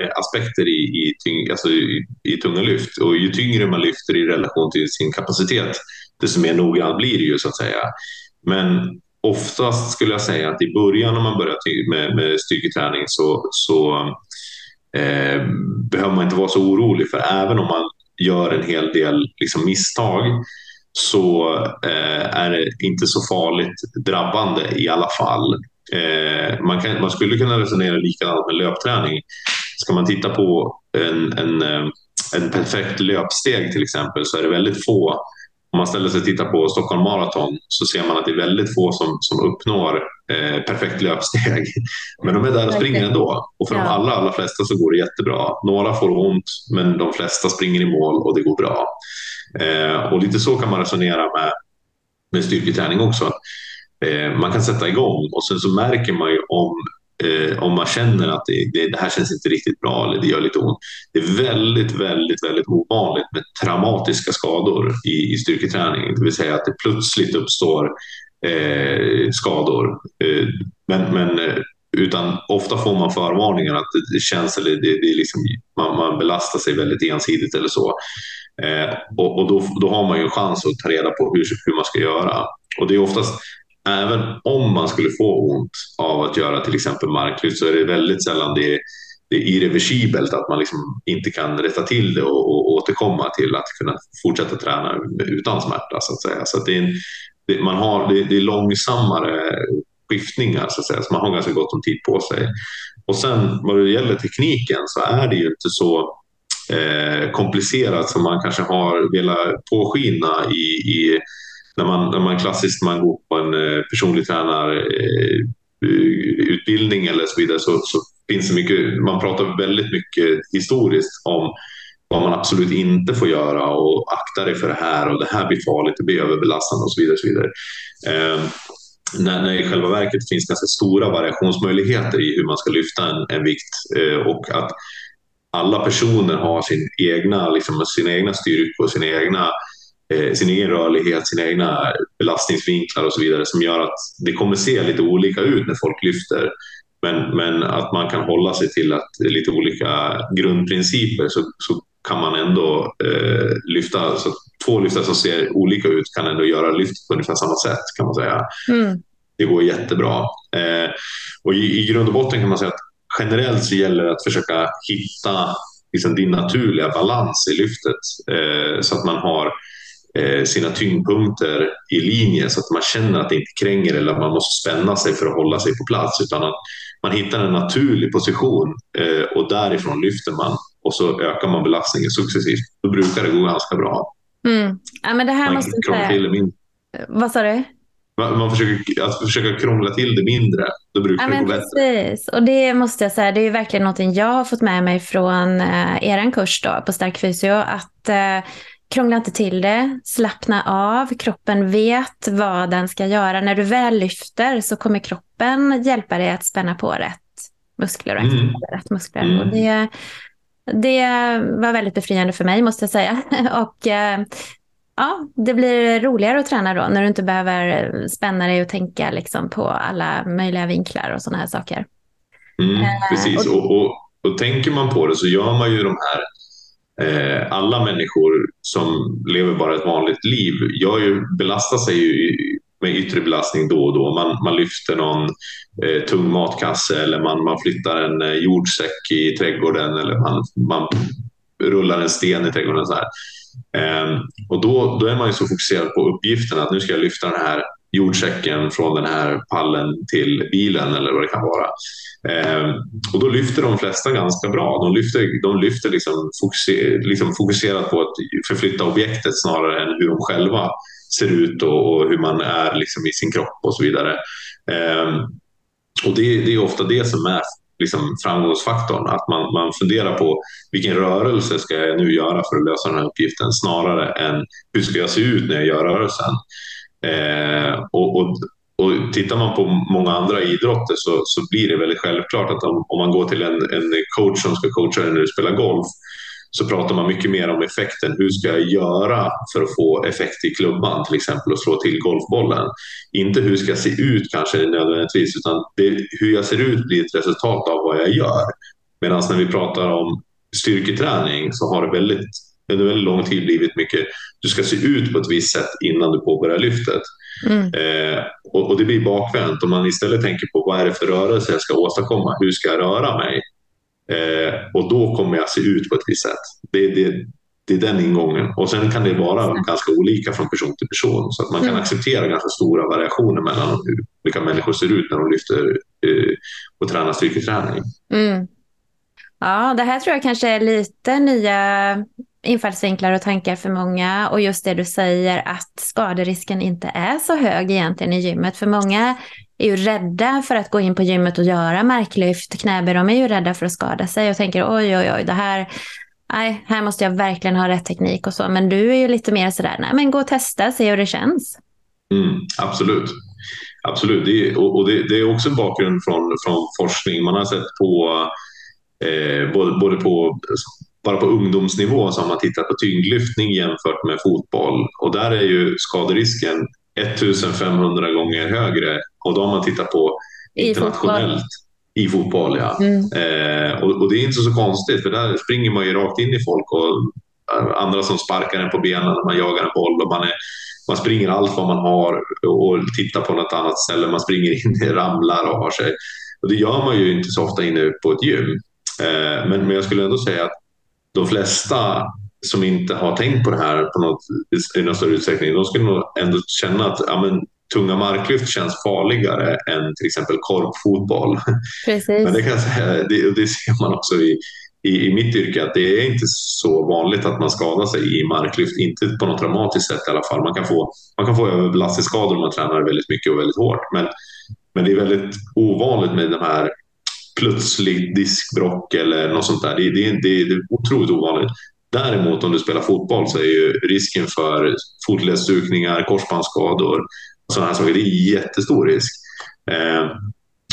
eh, aspekter i, i, tyng, alltså i, i tunga lyft och ju tyngre man lyfter i relation till sin kapacitet, desto mer noggrant blir det ju så att säga. Men oftast skulle jag säga att i början när man börjar med, med styrketräning så, så eh, behöver man inte vara så orolig för även om man gör en hel del liksom, misstag så eh, är det inte så farligt drabbande i alla fall. Eh, man, kan, man skulle kunna resonera likadant med löpträning. Ska man titta på en, en, eh, en perfekt löpsteg till exempel så är det väldigt få om man ställer sig och tittar på Stockholm Marathon så ser man att det är väldigt få som, som uppnår eh, perfekt löpsteg. Men de är där och springer ändå. Och för ja. de allra, allra flesta så går det jättebra. Några får ont, men de flesta springer i mål och det går bra. Eh, och lite så kan man resonera med, med styrketräning också. Eh, man kan sätta igång och sen så märker man ju om eh, om man känner att det, det, det, här känns inte riktigt bra eller det gör lite ont. Det är väldigt, väldigt, väldigt ovanligt med traumatiska skador i, i styrketräning. Det vill säga att det plötsligt uppstår eh, skador. Eh, men, men eh, utan ofta får man förvarningar att det, känns eller det, det liksom, man, man, belastar sig väldigt ensidigt eller så. Eh, och, och då, då har man ju en chans att ta reda på hur, hur man ska göra. Och det är oftast även om man skulle få ont av att göra till exempel marklyft så är det väldigt sällan det är, det är irreversibelt att man liksom inte kan rätta till det och, och återkomma till att kunna fortsätta träna utan smärta så att säga. Så att det, är en, det, man har, det, det, är långsammare skiftningar så att säga, så man har ganska gott om tid på sig. Och sen vad det gäller tekniken så är det ju inte så eh, komplicerat som man kanske har velat påskina i, i när man, när man klassiskt man går på en eh, personlig tränarutbildning eh, eller så vidare så, så finns det mycket, man pratar väldigt mycket historiskt om vad man absolut inte får göra och akta dig för det här och det här blir farligt, det blir överbelastande och så vidare. Och så vidare. Eh, när, när i själva verket finns ganska stora variationsmöjligheter i hur man ska lyfta en, en vikt eh, och att alla personer har sin egna, liksom, sina egna styrkor, sina egna Eh, sin egen rörlighet, sina egna belastningsvinklar och så vidare som gör att det kommer se lite olika ut när folk lyfter. Men, men att man kan hålla sig till att lite olika grundprinciper så, så kan man ändå eh, lyfta, så två lyftar som ser olika ut kan ändå göra lyft på ungefär samma sätt kan man säga. Mm. Det går jättebra. Eh, och i, i grund och botten kan man säga att generellt så gäller det att försöka hitta liksom, din naturliga balans i lyftet eh, så att man har sina tyngdpunkter i linje så att man känner att det inte kränger eller att man måste spänna sig för att hålla sig på plats utan att man hittar en naturlig position eh, och därifrån lyfter man och så ökar man belastningen successivt. Då brukar det gå ganska bra. Mm. Ja, men det här man måste. Min... Vad sa du? Man, man försöker, att försöka krångla till det mindre, då brukar ja, det gå bättre. Och det måste jag säga, det är verkligen någonting jag har fått med mig från eh, er kurs då, på Stark Fysio, att eh, Krångla inte till det, slappna av, kroppen vet vad den ska göra. När du väl lyfter så kommer kroppen hjälpa dig att spänna på rätt muskler och mm. rätt muskler. Mm. Och det, det var väldigt befriande för mig måste jag säga. och eh, ja, det blir roligare att träna då när du inte behöver spänna dig och tänka liksom på alla möjliga vinklar och sådana här saker. Mm, eh, precis, och, och, och, tänker man på det så gör man ju de här Eh, alla människor som lever bara ett vanligt liv gör ju, belastar sig ju med yttre belastning då och då. Man, man lyfter någon eh, tung matkasse eller man, man flyttar en eh, jordsäck i trädgården eller man, man rullar en sten i trädgården. Så här. Eh, och då, då är man ju så fokuserad på uppgiften att nu ska jag lyfta den här jordsäcken från den här pallen till bilen eller vad det kan vara. Eh, och då lyfter de flesta ganska bra. De lyfter, de lyfter liksom, fokuser, liksom fokuserat på att förflytta objektet snarare än hur de själva ser ut och, och hur man är liksom i sin kropp och så vidare. Eh, och det, det, är ofta det som är liksom framgångsfaktorn, att man, man funderar på vilken rörelse ska jag nu göra för att lösa den här uppgiften snarare än hur ska jag se ut när jag gör rörelsen. Eh, och, och, och tittar man på många andra idrotter så, så blir det väldigt självklart att om, om man går till en, en coach som ska coacha dig när du spelar golf så pratar man mycket mer om effekten. Hur ska jag göra för att få effekt i klubban till exempel och slå till golfbollen? Inte hur ska jag se ut kanske nödvändigtvis utan det, hur jag ser ut blir ett resultat av vad jag gör. Medan när vi pratar om styrketräning så har det väldigt under väldigt lång tid blivit mycket, du ska se ut på ett visst sätt innan du påbörjar lyftet. Mm. Eh, och, och, det blir bakvänt om man istället tänker på vad är det för rörelse jag ska åstadkomma, hur ska jag röra mig? Eh, och då kommer jag se ut på ett visst sätt. Det, det, det är den ingången. Och sen kan det vara ganska olika från person till person. Så att man kan mm. acceptera ganska stora variationer mellan hur olika människor ser ut när de lyfter eh, och tränar styrketräning. Mm. Ja, det här tror jag kanske är lite nya infallsvinklar och tankar för många. Och just det du säger att skaderisken inte är så hög egentligen i gymmet. För många är ju rädda för att gå in på gymmet och göra marklyft, knäböj. De är ju rädda för att skada sig och tänker oj, oj, oj, det här, nej, här måste jag verkligen ha rätt teknik och så. Men du är ju lite mer sådär, nej men gå och testa, se hur det känns. Mm, absolut. Absolut, det är, och, det, det, är också en bakgrund från, från forskning. Man har sett på eh, både, både på bara på ungdomsnivå så har man tittat på tyngdlyftning jämfört med fotboll och där är ju skaderisken 1500 gånger högre och då har man tittat på internationellt i fotboll. Ja. Mm. Eh, och, och, det är inte så konstigt för där springer man ju rakt in i folk och eh, andra som sparkar en på benen när man jagar en boll och man, är, man springer allt vad man har och tittar på något annat ställe. Man springer in, ramlar och har sig. Och det gör man ju inte så ofta inne på ett gym. Eh, men, men jag skulle ändå säga att de flesta som inte har tänkt på det här på något, i någon större utsträckning, de skulle nog ändå känna att ja, men, tunga marklyft känns farligare än till exempel korpfotboll. Precis. Men det, kan säga, det, det ser man också i, i, i, mitt yrke att det är inte så vanligt att man skadar sig i marklyft, inte på något dramatiskt sätt i alla fall. Man kan få, man kan få överbelastningsskador om man tränar väldigt mycket och väldigt hårt. Men, men det är väldigt ovanligt med de här plötsligt diskbrock eller något sånt där. Det, det, det, det är otroligt ovanligt. Däremot om du spelar fotboll så är ju risken för fotledsstukningar, korsbandsskador och sådana här saker, det är jättestor risk. Eh,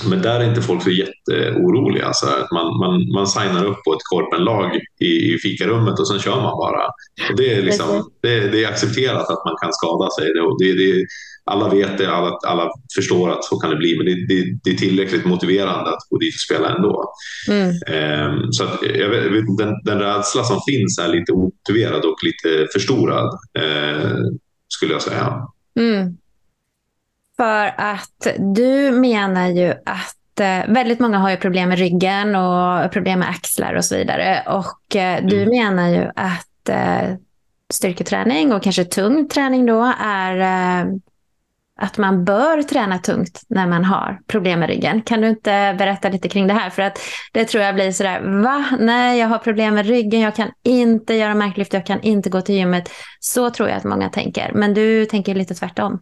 men där är inte folk så jätteoroliga. Alltså man, man, man signar upp på ett korpenlag i, i fikarummet och sen kör man bara. Och det, är liksom, det, det är accepterat att man kan skada sig. Det, det, alla vet det, alla, alla förstår att så kan det bli, men det, det, det är tillräckligt motiverande att gå dit och spela ändå. Mm. Um, så att, vet, den, den rädsla som finns är lite omotiverad och lite förstorad, uh, skulle jag säga. Mm. För att du menar ju att eh, väldigt många har ju problem med ryggen och problem med axlar och så vidare. Och eh, du mm. menar ju att styrketräning och kanske tung träning då är att man bör träna tungt när man har problem med ryggen. Kan du inte berätta lite kring det här? För att det tror jag blir sådär, va? Nej, jag har problem med ryggen, jag kan inte göra marklyft, jag kan inte gå till gymmet. Så tror jag att många tänker, men du tänker lite tvärtom.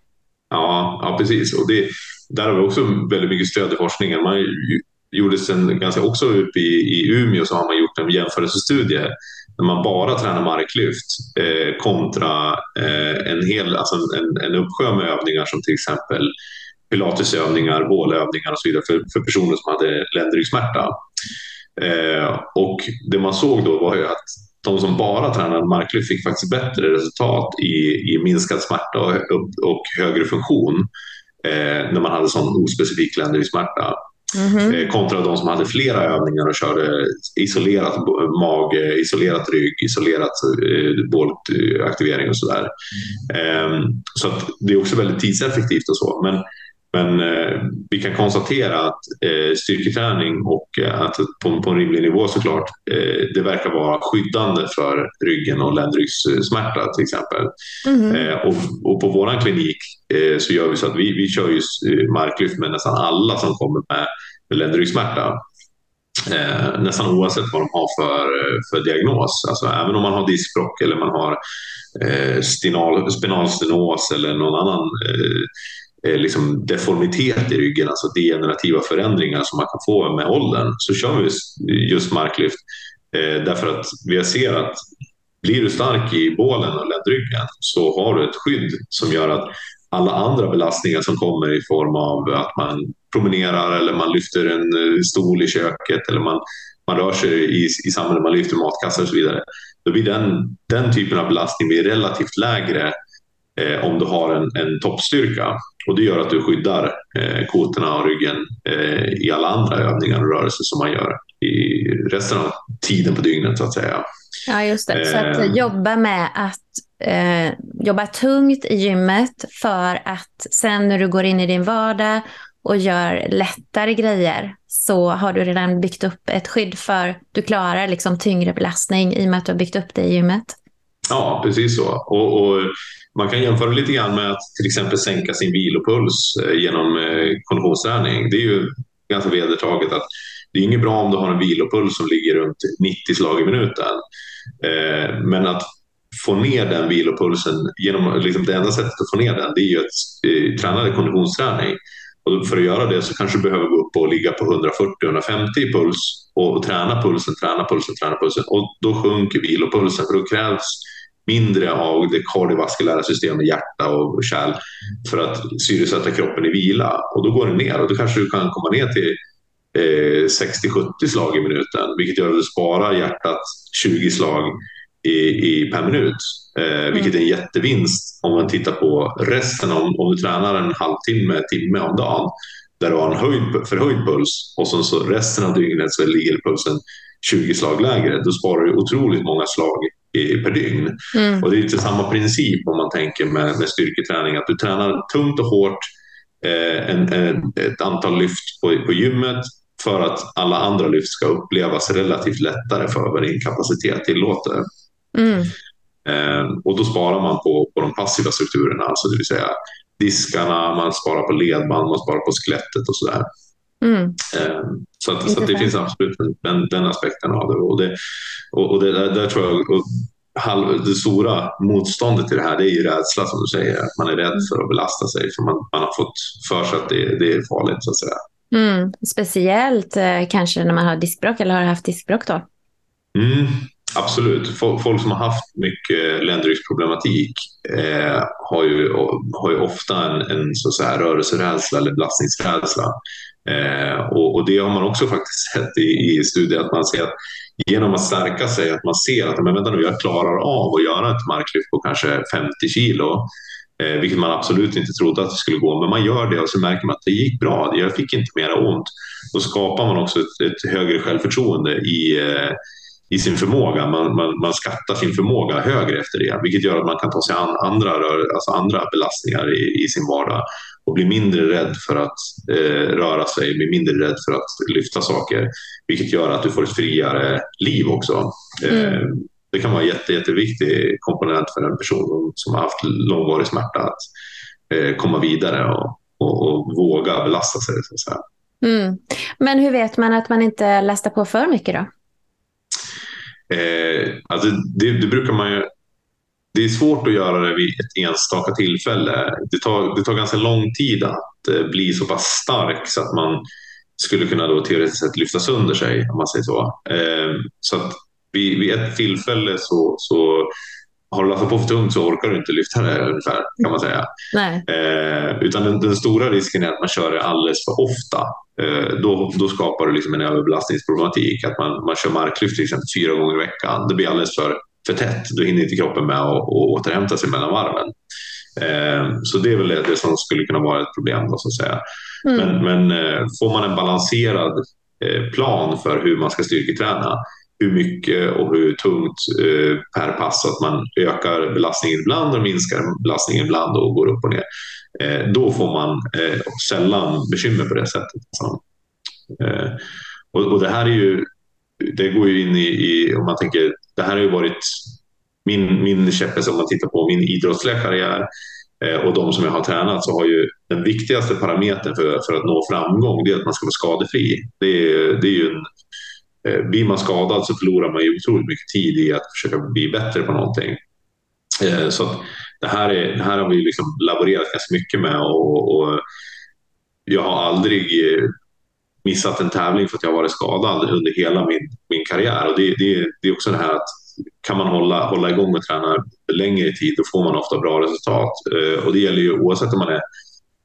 Ja, ja precis. Och det, där har vi också väldigt mycket stöd i forskningen. Man gjorde sen ganska också uppe i, i Umeå så har man gjort en jämförelsestudie när man bara tränar marklyft eh, kontra eh, en, hel, alltså en, en uppsjö med övningar som till exempel pilatesövningar, bålövningar och så vidare för, för personer som hade ländryggsmärta. Eh, och det man såg då var ju att de som bara tränade marklyft fick faktiskt bättre resultat i, i minskad smärta och, och högre funktion eh, när man hade sån ospecifik ländryggsmärta. Mm -hmm. Kontra de som hade flera övningar och körde isolerat mage, isolerat rygg, isolerat eh, bålaktivering och sådär. Mm. Så att det är också väldigt tidseffektivt och så. Men men eh, vi kan konstatera att eh, styrketräning och eh, att på, på en rimlig nivå såklart, eh, det verkar vara skyddande för ryggen och ländryggssmärta till exempel. Mm. och, och, på vår klinik eh, så gör vi så att vi, vi kör just marklyft med nästan alla som kommer med, med ländryggsmärta. nästan oavsett vad de har för, för diagnos. Alltså, även om man har diskbråck eller man har eh, spinalstenos eller någon annan eh, Eh, Eh, liksom deformitet i ryggen, alltså degenerativa förändringar som man kan få med åldern, så kör vi just marklyft. Eh, därför att vi ser att blir du stark i bålen och ländryggen så har du ett skydd som gör att alla andra belastningar som kommer i form av att man promenerar eller man lyfter en eh, stol i köket eller man, man rör sig i, i samhället, man lyfter matkassar och så vidare. Då blir den, den typen av belastning relativt lägre eh, om du har en, en toppstyrka. Och det gör att du skyddar eh, kotorna och ryggen eh, i alla andra övningar och rörelser som man gör i resten av tiden på dygnet så att säga. Ja, just det. Så att eh. jobba med att eh, jobba tungt i gymmet för att sen när du går in i din vardag och gör lättare grejer så har du redan byggt upp ett skydd för du klarar liksom tyngre belastning i och med att du har byggt upp det i gymmet. Ja, precis så. Och, och man kan jämföra lite grann med att till exempel sänka sin vilopuls eh, genom eh, konditionsträning. Det är ju ganska vedertaget att det är inget bra om du har en vilopuls som ligger runt 90 slag i minuten. Eh, men att få ner den vilopulsen, genom, liksom det enda sättet att få ner den det är ju att träna konditionsträning. Och för att göra det så kanske du behöver gå upp och ligga på 140-150 i puls och, och träna pulsen, träna pulsen, träna pulsen. Och då sjunker vilopulsen för då krävs mindre av det kardiovaskulära systemet, hjärta och kärl för att syresätta kroppen i vila. Och då går det ner och då kanske du kan komma ner till eh, 60-70 slag i minuten, vilket gör att du sparar hjärtat 20 slag i, i, per minut. Eh, vilket är en jättevinst om man tittar på resten. Om, om du tränar en halvtimme, timme om dagen där du har en höjd, förhöjd puls och så, så resten av dygnet så ligger pulsen 20 slag lägre. Då sparar du otroligt många slag i, per dygn. Mm. Och det är lite samma princip om man tänker med, med styrketräning. Att du tränar tungt och hårt eh, en, en, ett antal lyft på, på gymmet för att alla andra lyft ska upplevas relativt lättare för vad din kapacitet tillåter. Mm. Eh, och då sparar man på, på de passiva strukturerna, alltså det vill säga diskarna, man sparar på ledband, man sparar på skelettet och sådär. Mm. Eh, så, att, så att det finns absolut den, den aspekten av det. Och det, och, det där, där, tror jag halv, det stora motståndet till det här det är ju rädsla som du säger. Att man är rädd för att belasta sig för man, man har fått för sig att det, det är farligt så att säga. Mm. Speciellt eh, kanske när man har diskbråck eller har haft diskbråck då? Mm. Absolut. Folk som har haft mycket ländryggsproblematik eh, har, ju, har ju ofta en, en så att säga, rörelserädsla eller belastningsrädsla. Eh, och, och, det har man också faktiskt sett i, i studier att man ser att genom att stärka sig, att man ser att men vänta nu, jag klarar av att göra ett marklyft på kanske 50 kilo, eh, vilket man absolut inte trodde att det skulle gå. Men man gör det och så märker man att det gick bra, jag fick inte mera ont. Då skapar man också ett, ett högre självförtroende i eh, i sin förmåga. Man, man, man skattar sin förmåga högre efter det, vilket gör att man kan ta sig an andra, alltså andra belastningar i, i sin vardag och bli mindre rädd för att eh, röra sig, bli mindre rädd för att lyfta saker, vilket gör att du får ett friare liv också. Mm. Eh, det kan vara en jätte, jätteviktig komponent för en person som har haft långvarig smärta att eh, komma vidare och, och, och, våga belasta sig. Så att. Mm. Men hur vet man att man inte lastar på för mycket då? Eh, alltså det, det, brukar man ju, det är svårt att göra det vid ett enstaka tillfälle. Det tar, det tar ganska lång tid att eh, bli så pass stark så att man skulle kunna då teoretiskt sett lyfta sönder sig, om man säger så. Eh, så att vid, vid ett tillfälle så, så har du lastat på för tungt så orkar du inte lyfta det ungefär, kan man säga. Eh, utan den, den, stora risken är att man kör det alldeles för ofta. Eh, då, då skapar du liksom en överbelastningsproblematik. Att man, man kör marklyft till exempel fyra gånger i veckan. Det blir alldeles för, för tätt. Då hinner inte kroppen med att återhämta sig mellan varven. Eh, så det är väl det, som skulle kunna vara ett problem. Då, så att säga. Mm. Men, men eh, får man en balanserad eh, plan för hur man ska styrketräna hur mycket och hur tungt eh, per pass. Att man ökar belastningen ibland och minskar belastningen ibland och går upp och ner. Eh, då får man eh, sällan bekymmer på det sättet. Alltså. Eh, och, och, det här är ju, det går ju in i, i, om man tänker, det här har ju varit min, min käpphäst om man tittar på min idrottsliga karriär eh, och de som jag har tränat så har ju den viktigaste parametern för, för att nå framgång det är att man ska vara skadefri. Det är, det är ju en eh, blir man skadad så förlorar man ju otroligt mycket tid i att försöka bli bättre på någonting. Eh, så det, här är, det här har vi liksom laborerat ganska mycket med och, och jag har aldrig missat en tävling för att jag varit skadad under hela min, min karriär. Och det, det, det är också det här att kan man hålla, hålla igång och träna längre tid då får man ofta bra resultat. Och det gäller ju oavsett om man är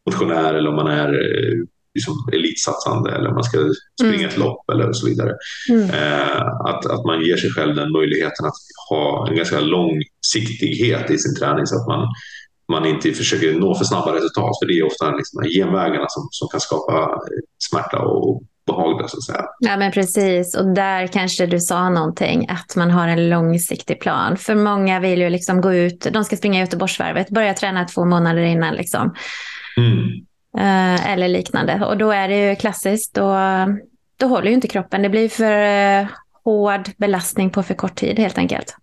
motionär eller om man är liksom elitsatsande eller om man ska springa mm. ett lopp eller så vidare. Mm. Eh, att, att man ger sig själv den möjligheten att ha en ganska långsiktighet i sin träning så att man, man inte försöker nå för snabba resultat. För det är ofta liksom genvägarna som, som kan skapa smärta och obehagliga så att säga. Ja men precis och där kanske du sa någonting att man har en långsiktig plan. För många vill ju liksom gå ut, de ska springa Göteborgsvarvet, börja träna två månader innan liksom. Mm. Eh, eller liknande och då är det ju klassiskt och då håller ju inte kroppen. Det blir för eh, hård belastning på för kort tid helt enkelt.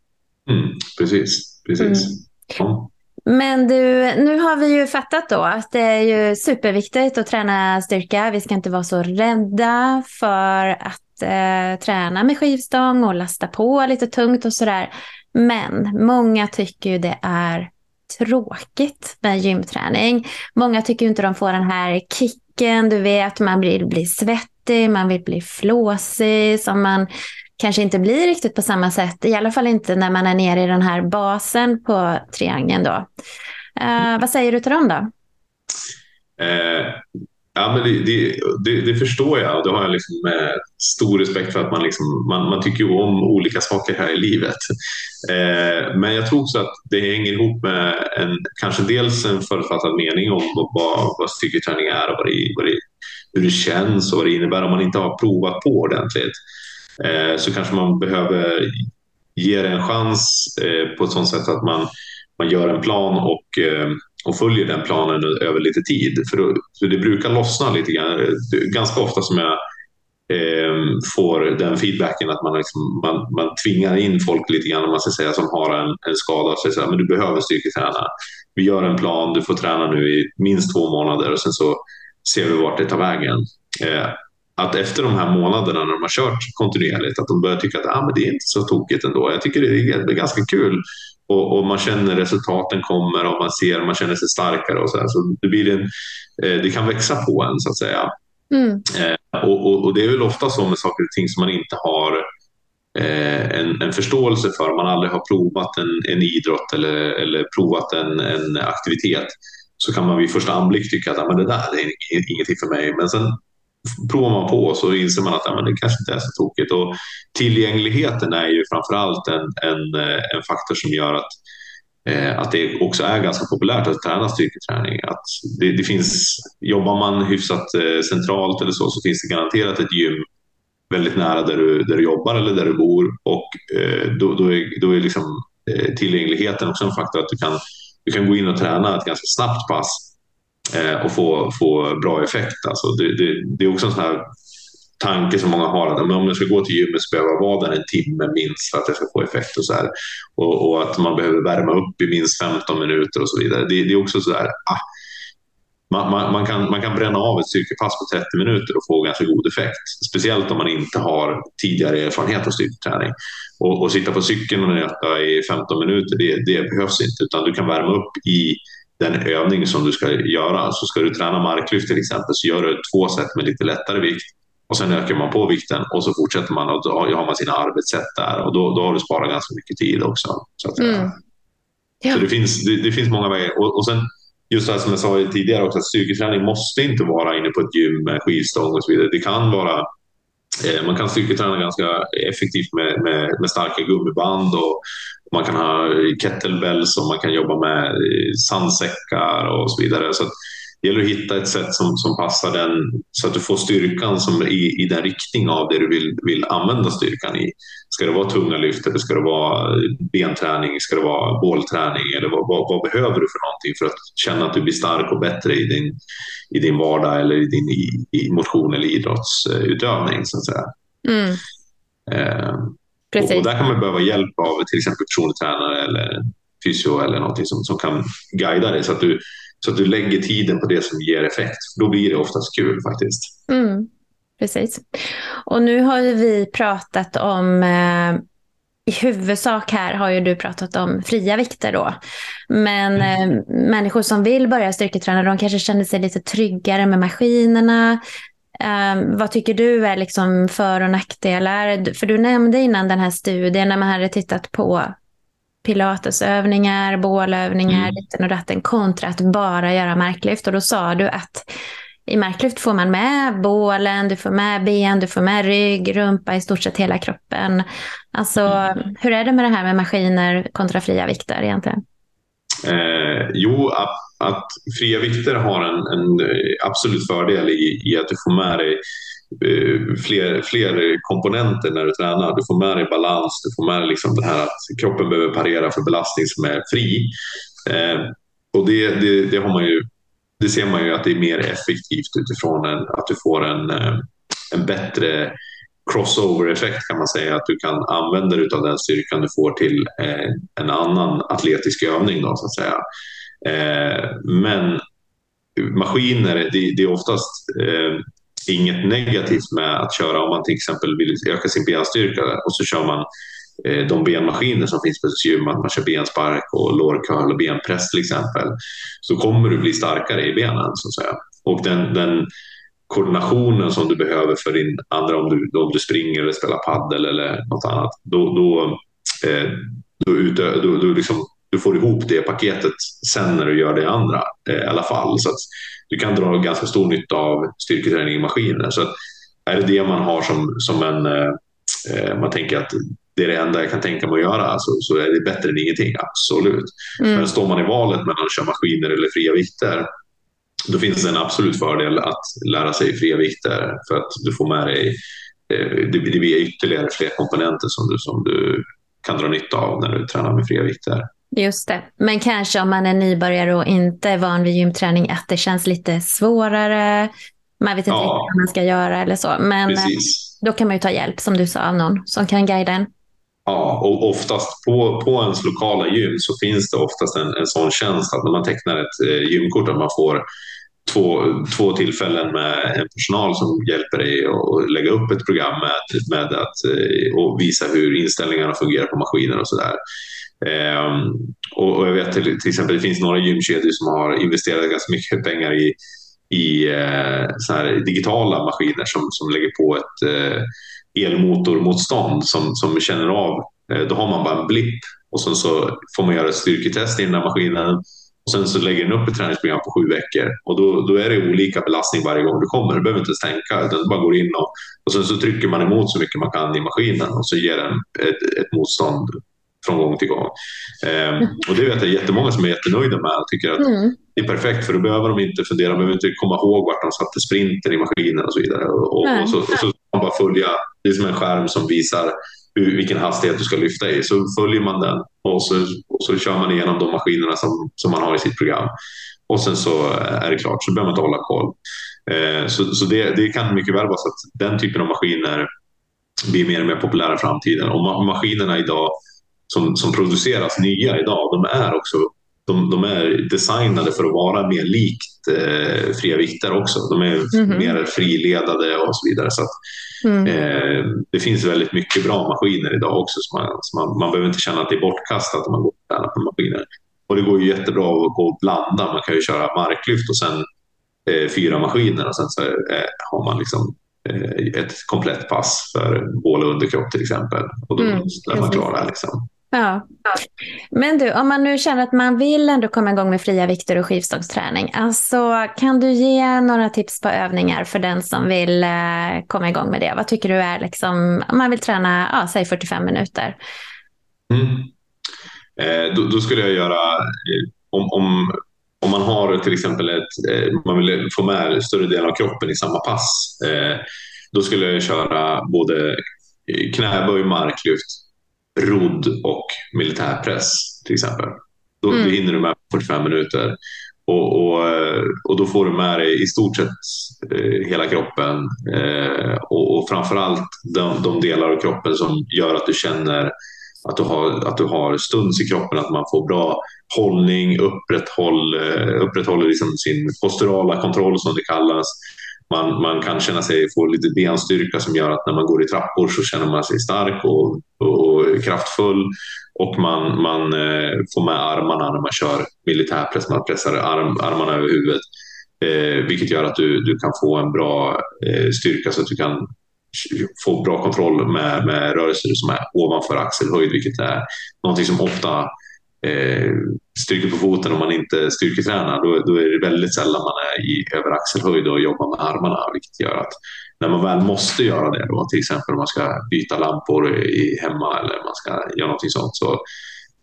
Mm, precis, precis. Mm. Ja. Men du, nu har vi ju fattat då att det är ju superviktigt att träna styrka. Vi ska inte vara så rädda för att eh, träna med skivstång och lasta på lite tungt och sådär. Men många tycker ju det är tråkigt med gymträning. Många tycker inte de får den här kicken, du vet, man blir, blir svettig, man vill bli flåsig, som man kanske inte blir riktigt på samma sätt. I alla fall inte när man är nere i den här basen på triangeln. Då. Uh, vad säger du till dem då? Eh, ja, men det, det, det, det, förstår jag och det har jag liksom, eh, stor respekt för att man, liksom, man, man tycker om olika saker här i livet. Eh, men jag tror också att det hänger ihop med en, kanske dels en förutfattad mening om vad, vad styrketräning är och vad det, vad det, hur det känns och vad det innebär om man inte har provat på ordentligt. Eh, så kanske man behöver ge det en chans eh, på ett sådant sätt att man, man gör en plan och, eh, och följer den planen över lite tid. För, då, för det brukar lossna lite grann. Ganska ofta som jag får den feedbacken att man, liksom, man, man tvingar in folk lite grann, om man ska säga, som har en, en skada och säger att du behöver styrketräna. Vi gör en plan, du får träna nu i minst två månader och sen så ser vi vart det tar vägen. Eh, att efter de här månaderna när de har kört kontinuerligt, att de börjar tycka att ah, men det är inte så tokigt ändå. Jag tycker det är, ganska kul. Och, och, man känner resultaten kommer och man ser, man känner sig starkare och så, här. så det, blir en, eh, det kan växa på en så att säga. Mm. Eh, och, och, och, det är väl ofta så med saker och ting som man inte har eh, en, en, förståelse för, man aldrig har provat en, en idrott eller, eller provat en, en aktivitet så kan man vid första anblick tycka att ah, men det där är ingenting för mig. Men sen provar man på så inser man att ja, men det kanske inte är så tokigt. Och tillgängligheten är ju framförallt en, en, eh, en faktor som gör att, eh, att det också är ganska populärt att träna styrketräning. Att det, det finns, jobbar man hyfsat eh, centralt eller så, så finns det garanterat ett gym väldigt nära där du, där du jobbar eller där du bor. Och eh, då, då, är, då är liksom, eh, tillgängligheten också en faktor att du kan, du kan gå in och träna ett ganska snabbt pass Eh, och få, få bra effekt. Alltså det, det, det, är också en sån här tanke som många har att om jag ska gå till gymmet så behöver jag vara där en timme minst för att jag ska få effekt och så här. Och, och att man behöver värma upp i minst 15 minuter och så vidare. Det, det är också så där, ah, man, man, man, kan, man kan bränna av ett styrkepass på 30 minuter och få ganska god effekt. Speciellt om man inte har tidigare erfarenhet av styrketräning. Och, och sitta på cykeln och nöta i 15 minuter, det, det behövs inte. Utan du kan värma upp i den övning som du ska göra. Så ska du träna marklyft till exempel så gör du två set med lite lättare vikt och sen ökar man på vikten och så fortsätter man och då har man sina arbetssätt där och då, då har du sparat ganska mycket tid också. Så, mm. ja. så det, finns, det, det, finns många vägar. Och, och sen just det här som jag sa tidigare också, att styrketräning måste inte vara inne på ett gym med skivstång och så vidare. Det kan vara eh, man kan styrketräna ganska effektivt med, med, med starka gummiband och, man kan ha kettlebells och man kan jobba med sandsäckar och så vidare. Så det gäller att hitta ett sätt som, som passar den så att du får styrkan som i, i den riktning av det du vill, vill använda styrkan i. Ska det vara tunga lyft eller ska det vara benträning? Ska det vara bålträning? Eller vad, vad, vad, behöver du för någonting för att känna att du blir stark och bättre i din, i din vardag eller i din i, i motion eller idrottsutövning så att säga. Mm. Eh, Precis. Och där kan man behöva hjälp av till exempel personlig tränare eller fysio eller någonting som, som kan guida dig så att, du, så att du lägger tiden på det som ger effekt. Då blir det oftast kul faktiskt. Mm. Precis. Och nu har vi pratat om eh, i huvudsak här har ju du pratat om fria vikter då. Men mm. eh, människor som vill börja styrketräna, de kanske känner sig lite tryggare med maskinerna. Um, vad tycker du är liksom för och nackdelar? För du nämnde innan den här studien när man hade tittat på pilatesövningar, bålövningar, mm. ditten och datten kontra att bara göra marklyft. Och då sa du att i marklyft får man med bålen, du får med ben, du får med rygg, rumpa, i stort sett hela kroppen. Alltså, mm. hur är det med det här med maskiner kontra fria vikter egentligen? Eh, jo, att, att, fria vikter har en, en absolut fördel i, i, att du får med dig eh, fler, fler komponenter när du tränar. Du får med dig balans, du får med dig liksom det här att kroppen behöver parera för belastning som är fri. Eh, och det, det, det, har man ju, det ser man ju att det är mer effektivt utifrån en, att du får en, eh, en bättre crossover-effekt kan man säga. Att du kan använda dig av den styrkan du får till eh, en annan atletisk övning. Då, så att säga. Eh, men maskiner, det, det är oftast eh, inget negativt med att köra om man till exempel vill öka sin benstyrka och så kör man eh, de benmaskiner som finns på gym, att man kör benspark och lårcurl och benpress till exempel, så kommer du bli starkare i benen så att säga. Och den, den koordinationen som du behöver för din andra, om du, om du springer eller spelar paddel eller något annat, då, då, eh, då, utö, då, då liksom, du får ihop det paketet sen när du gör det andra eh, i alla fall. Så du kan dra ganska stor nytta av styrketräning i maskiner. Så är det det man har som, som en... Eh, eh, man tänker att det är det enda jag kan tänka mig att göra så, så är det bättre än ingenting, absolut. Mm. Men står man i valet mellan att köra maskiner eller fria vikter då finns det en absolut fördel att lära sig fria vikter för att du får med dig eh, det blir ytterligare fler komponenter som du, som du kan dra nytta av när du tränar med fria vikter. Just det. Men kanske om man är nybörjare och inte är van vid gymträning att det känns lite svårare. Man vet inte ja. vad man ska göra eller så. Men eh, Precis. då kan man ju ta hjälp som du sa av någon som kan guida en. Ja, och oftast på, på ens lokala gym så finns det oftast en, en sån tjänst att när man tecknar ett eh, gymkort att man får två, två tillfällen med en personal som hjälper dig att lägga upp ett program med, med att eh, och visa hur inställningarna fungerar på maskiner och sådär. Um, och, och, jag vet till, till, exempel det finns några gymkedjor som har investerat ganska mycket pengar i, i uh, här digitala maskiner som, som lägger på ett uh, elmotormotstånd som, som känner av. Uh, då har man bara en blipp och sen så får man göra ett styrketest i den här maskinen och sen så lägger den upp ett träningsprogram på sju veckor och då, då är det olika belastning varje gång du kommer. Du behöver inte ens tänka utan du bara går in och, och sen så trycker man emot så mycket man kan i maskinen och så ger den ett, ett motstånd från gång till gång. Eh, och det vet jag jättemånga som är jättenöjda med och tycker att mm. det är perfekt för då behöver de inte fundera, de behöver inte komma ihåg vart de satte sprinten i maskinen och så vidare. Och, och så, och så man bara följa, det är som en skärm som visar hur, vilken hastighet du ska lyfta i. Så följer man den och så, och så kör man igenom de maskinerna som, som man har i sitt program. Och sen så är det klart, så behöver man inte hålla koll. Eh, så så det, det kan mycket väl vara så att den typen av maskiner blir mer och mer populära i framtiden. Och ma maskinerna idag som, som produceras nya idag, de är också de, de är designade för att vara mer likt eh, fria vikter också. De är mm mer friledade och så vidare. Så att, mm. eh, det finns väldigt mycket bra maskiner idag också. Så man, så man, man behöver inte känna att det är bortkastat om man går och tränar på maskiner. Och det går ju jättebra att gå och blanda. Man kan ju köra marklyft och sen eh, fyra maskiner och sen så eh, har man liksom eh, ett komplett pass för bål och underkropp till exempel. Och då mm, är man klar där. Liksom. Ja. Men du, om man nu känner att man vill ändå komma igång med fria vikter och skivstångsträning, alltså, kan du ge några tips på övningar för den som vill eh, komma igång med det? Vad tycker du är, liksom, om man vill träna, ja, säg 45 minuter? Mm. Eh, då, då, skulle jag göra, eh, om, om, om man har till exempel ett, eh, man vill få med större delen av kroppen i samma pass, eh, då skulle jag köra både knäböj, marklyft, rodd och militärpress till exempel. Då, mm. hinner du med 45 minuter. Och, och, och, då får du med dig i stort sett eh, hela kroppen eh, och, och framförallt de, de delar av kroppen som gör att du känner att du har, att du har stuns i kroppen, att man får bra hållning, upprätthåll, eh, upprätthåller liksom sin posturala kontroll som det kallas man, man kan känna sig få lite benstyrka som gör att när man går i trappor så känner man sig stark och, och kraftfull. Och man, man eh, får med armarna när man kör militärpress, man pressar arm, armarna över huvudet. Eh, vilket gör att du, du kan få en bra eh, styrka så att du kan få bra kontroll med, med rörelser som är ovanför axelhöjd, vilket är någonting som ofta eh, stryker på foten om man inte styrketränar, då, då är det väldigt sällan man är i över axelhöjd och jobbar med armarna, vilket gör att när man väl måste göra det, då, till exempel om man ska byta lampor i, hemma eller man ska göra någonting sånt, så,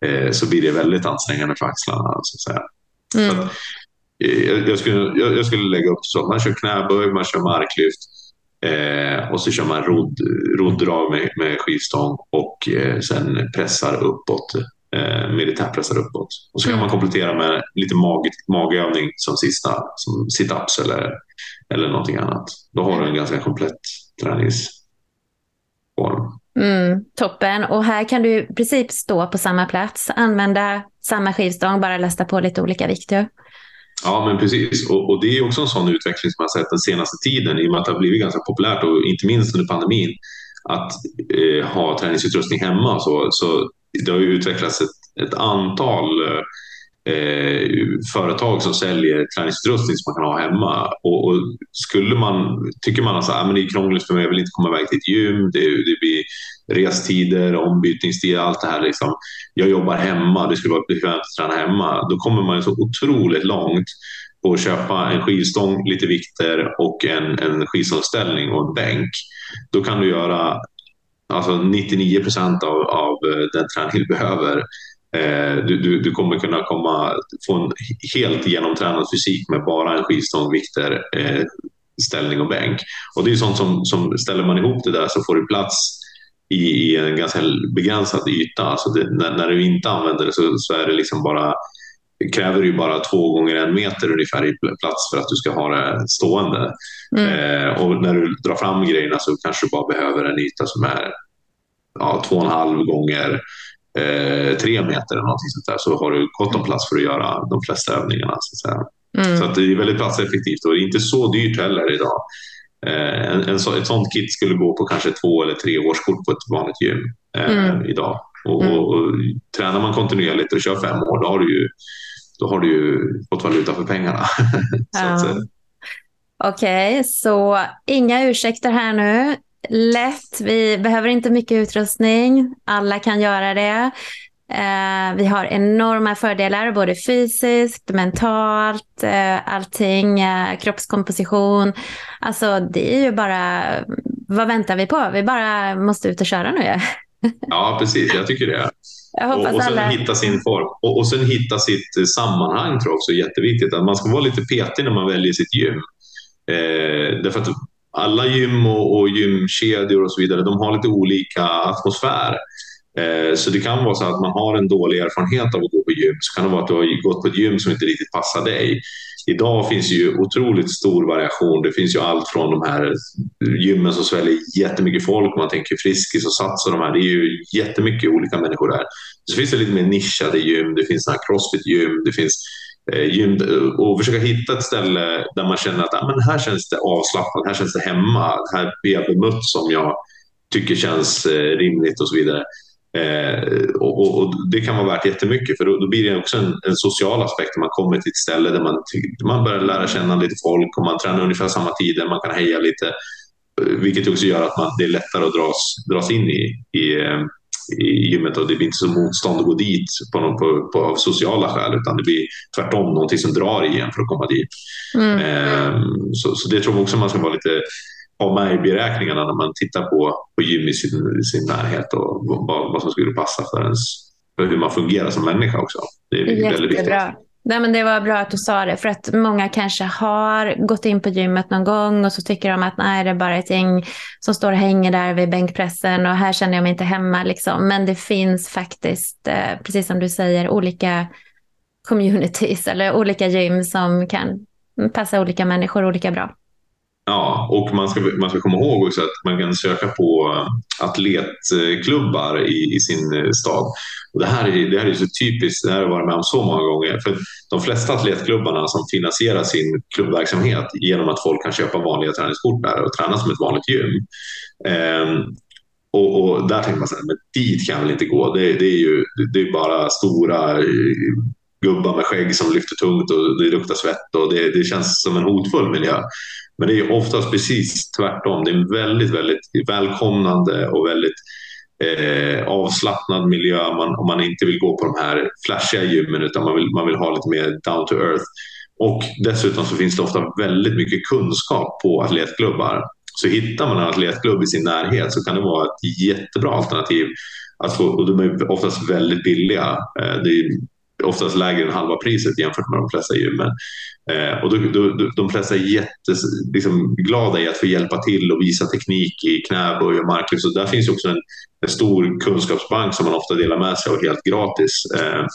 eh, så blir det väldigt ansträngande för axlarna. Så att säga. Mm. Så att, eh, jag, skulle, jag, jag, skulle lägga upp så man kör knäböj, man kör marklyft Eh, och så kör man rodd, roddrag med, med skivstång och eh, sen pressar uppåt, eh, militärpressar uppåt. Och så kan man komplettera med lite mag, magövning som sista, som sit-ups eller, eller någonting annat. Då har du en ganska komplett träningsform. Mm, toppen. Och här kan du i princip stå på samma plats, använda samma skivstång, bara lasta på lite olika vikter. Ja, men precis. Och, och, det är också en sån utveckling som jag har sett den senaste tiden i och med att det har blivit ganska populärt och inte minst under pandemin att eh, ha träningsutrustning hemma. Så, så det har ju utvecklats ett, ett antal eh, Eh, företag som säljer träningsutrustning som man kan ha hemma. Och, och skulle man, tycker man att ah, det är krångligt för mig, jag vill inte komma iväg till ett gym, det, det blir restider, ombytningstider, allt det här. Liksom. Jag jobbar hemma, det skulle vara bekvämt att träna hemma. Då kommer man så otroligt långt på att köpa en skivstång, lite vikter och en, en skivstångsställning och en bänk. Då kan du göra alltså 99 procent av, av eh, den träning du behöver. Eh, du, du, du, kommer kunna komma, få en helt genomtränad fysik med bara en skivstång, vikter, eh, ställning och bänk. Och det är sånt som, som ställer man ihop det där så får du plats i, i en ganska begränsad yta. Alltså det, när, när, du inte använder det så, så är det liksom bara kräver ju bara två gånger en meter ungefär i plats för att du ska ha det stående. Mm. Eh, och när du drar fram grejerna så kanske du bara behöver en yta som är ja, två och en halv gånger eh, tre meter eller någonting sånt där. Så har du gott om plats för att göra de flesta övningarna. Så att. Mm. Så att det är väldigt platseffektivt och det är inte så dyrt heller idag. Eh, en, en så, ett sånt kit skulle gå på kanske två eller tre årskort på ett vanligt gym eh, mm. idag. Och, mm. och, och, tränar man kontinuerligt och kör fem år, då har du ju, då har du ju fått valuta för pengarna. ja. Okej, okay, så inga ursäkter här nu. Lätt, vi behöver inte mycket utrustning. Alla kan göra det. Eh, vi har enorma fördelar, både fysiskt, mentalt, eh, allting, eh, kroppskomposition. Alltså det är ju bara, vad väntar vi på? Vi bara måste ut och köra nu. Ja, precis, jag tycker det. Jag och, och sen alla... hitta sin form. Och, och sen hitta sitt sammanhang tror jag också är jätteviktigt. Att man ska vara lite petig när man väljer sitt gym. Eh, därför att alla gym och, och gymkedjor och så vidare, de har lite olika atmosfär. Eh, så det kan vara så att man har en dålig erfarenhet av att gå på gym. Så kan det vara att du har gått på ett gym som inte riktigt passar dig. Idag finns ju otroligt stor variation. Det finns ju allt från de här gymmen som sväljer jättemycket folk. Man tänker Friskis och Sats och de här. Det är ju jättemycket olika människor där. Så finns det lite mer nischade gym. Det finns crossfit-gym. Det finns Eh, och försöka hitta ett ställe där man känner att ah, men här känns det avslappnat. Här känns det hemma. Här blir jag bemött som jag tycker känns eh, rimligt och så vidare. Eh, och, och, Det kan vara värt jättemycket för då, då blir det också en, en, social aspekt. Man kommer till ett ställe där man, man börjar lära känna lite folk och man tränar ungefär samma tider. Man kan heja lite, eh, vilket också gör att man, det är lättare att dras, dras in i, i, i gymmet och det blir inte så motstånd att gå dit på, någon, på, på, av sociala skäl utan det blir tvärtom någonting som drar i en för att komma dit. Mm. Eh, så, så det tror jag också man ska vara lite ha med i beräkningarna när man tittar på, på gym i sin, sin närhet och vad, vad som skulle passa för, ens, för hur man fungerar som människa också. Det är Jättebra. väldigt viktigt. Nej, men det var bra att du sa det, för att många kanske har gått in på gymmet någon gång och så tycker de att nej, det är bara ett gäng som står och hänger där vid bänkpressen och här känner jag mig inte hemma. Liksom. Men det finns faktiskt, eh, precis som du säger, olika communities eller olika gym som kan passa olika människor olika bra. Ja, och man ska, man ska komma ihåg också att man kan söka på eh, atletklubbar i, i sin eh, stad. Och det, här är, det här är så typiskt, det här har jag varit med om så många gånger. För de flesta atletklubbarna som finansierar sin klubbverksamhet genom att folk kan köpa vanliga träningskort där och träna som ett vanligt gym. Ehm, och, och, där tänker man så här, men dit kan väl inte gå. Det, det är ju det är bara stora eh, gubbar med skägg som lyfter tungt och det luktar svett och det, det känns som en hotfull miljö. Men det är oftast precis tvärtom. Det är en väldigt, väldigt välkomnande och väldigt eh, avslappnad miljö man, om man inte vill gå på de här flashiga gymmen utan man vill, man vill ha lite mer down to earth. Och dessutom så finns det ofta väldigt mycket kunskap på atletklubbar. Så hittar man en atletklubb i sin närhet så kan det vara ett jättebra alternativ. Alltså, och de är oftast väldigt billiga. Eh, det är oftast lägre än halva priset jämfört med de flesta gymmen. Eh, och då, då, de flesta är jätteglada liksom, i att få hjälpa till och visa teknik i knäböj och marklyft. Så där finns också en, en, stor kunskapsbank som man ofta delar med sig av helt gratis. Eh,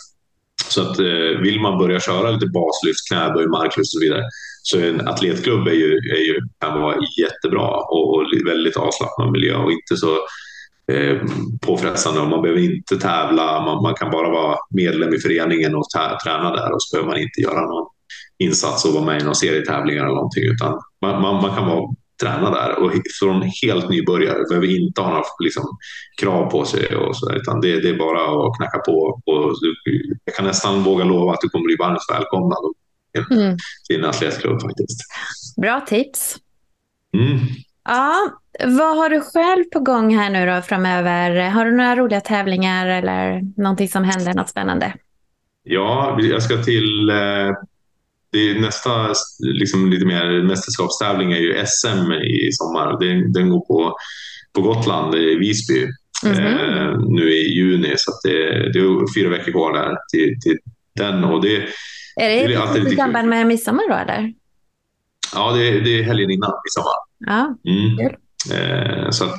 så att eh, vill man börja köra lite baslyft, knäböj, marklyft och så vidare så en atletklubb är ju, är ju, kan vara jättebra och, och väldigt avslappnad miljö och inte så eh, påfrestande. Man behöver inte tävla, man, man, kan bara vara medlem i föreningen och träna där och så behöver man inte göra någon insats och vara med i någon serietävlingar eller någonting utan man, man, man kan vara träna där och från helt nybörjare behöver inte ha några liksom, krav på sig och så där, utan det, det, är bara att knacka på och du, jag kan nästan våga lova att du kommer bli varmt välkomnad mm. till en atletklubb faktiskt. Bra tips. Mm. Ja, vad har du själv på gång här nu då framöver? Har du några roliga tävlingar eller någonting som händer, något spännande? Ja, jag ska till eh, det är nästa liksom, lite mer mästerskapstävling är ju SM i sommar. Den, den går på, på Gotland, i Visby, mm -hmm. eh, nu i juni. Så det, det, är fyra veckor kvar där till, till den. Och det, är det, det är i samband med midsommar då eller? Ja, det är, det är helgen innan midsommar. Ja, mm. Eh, så att,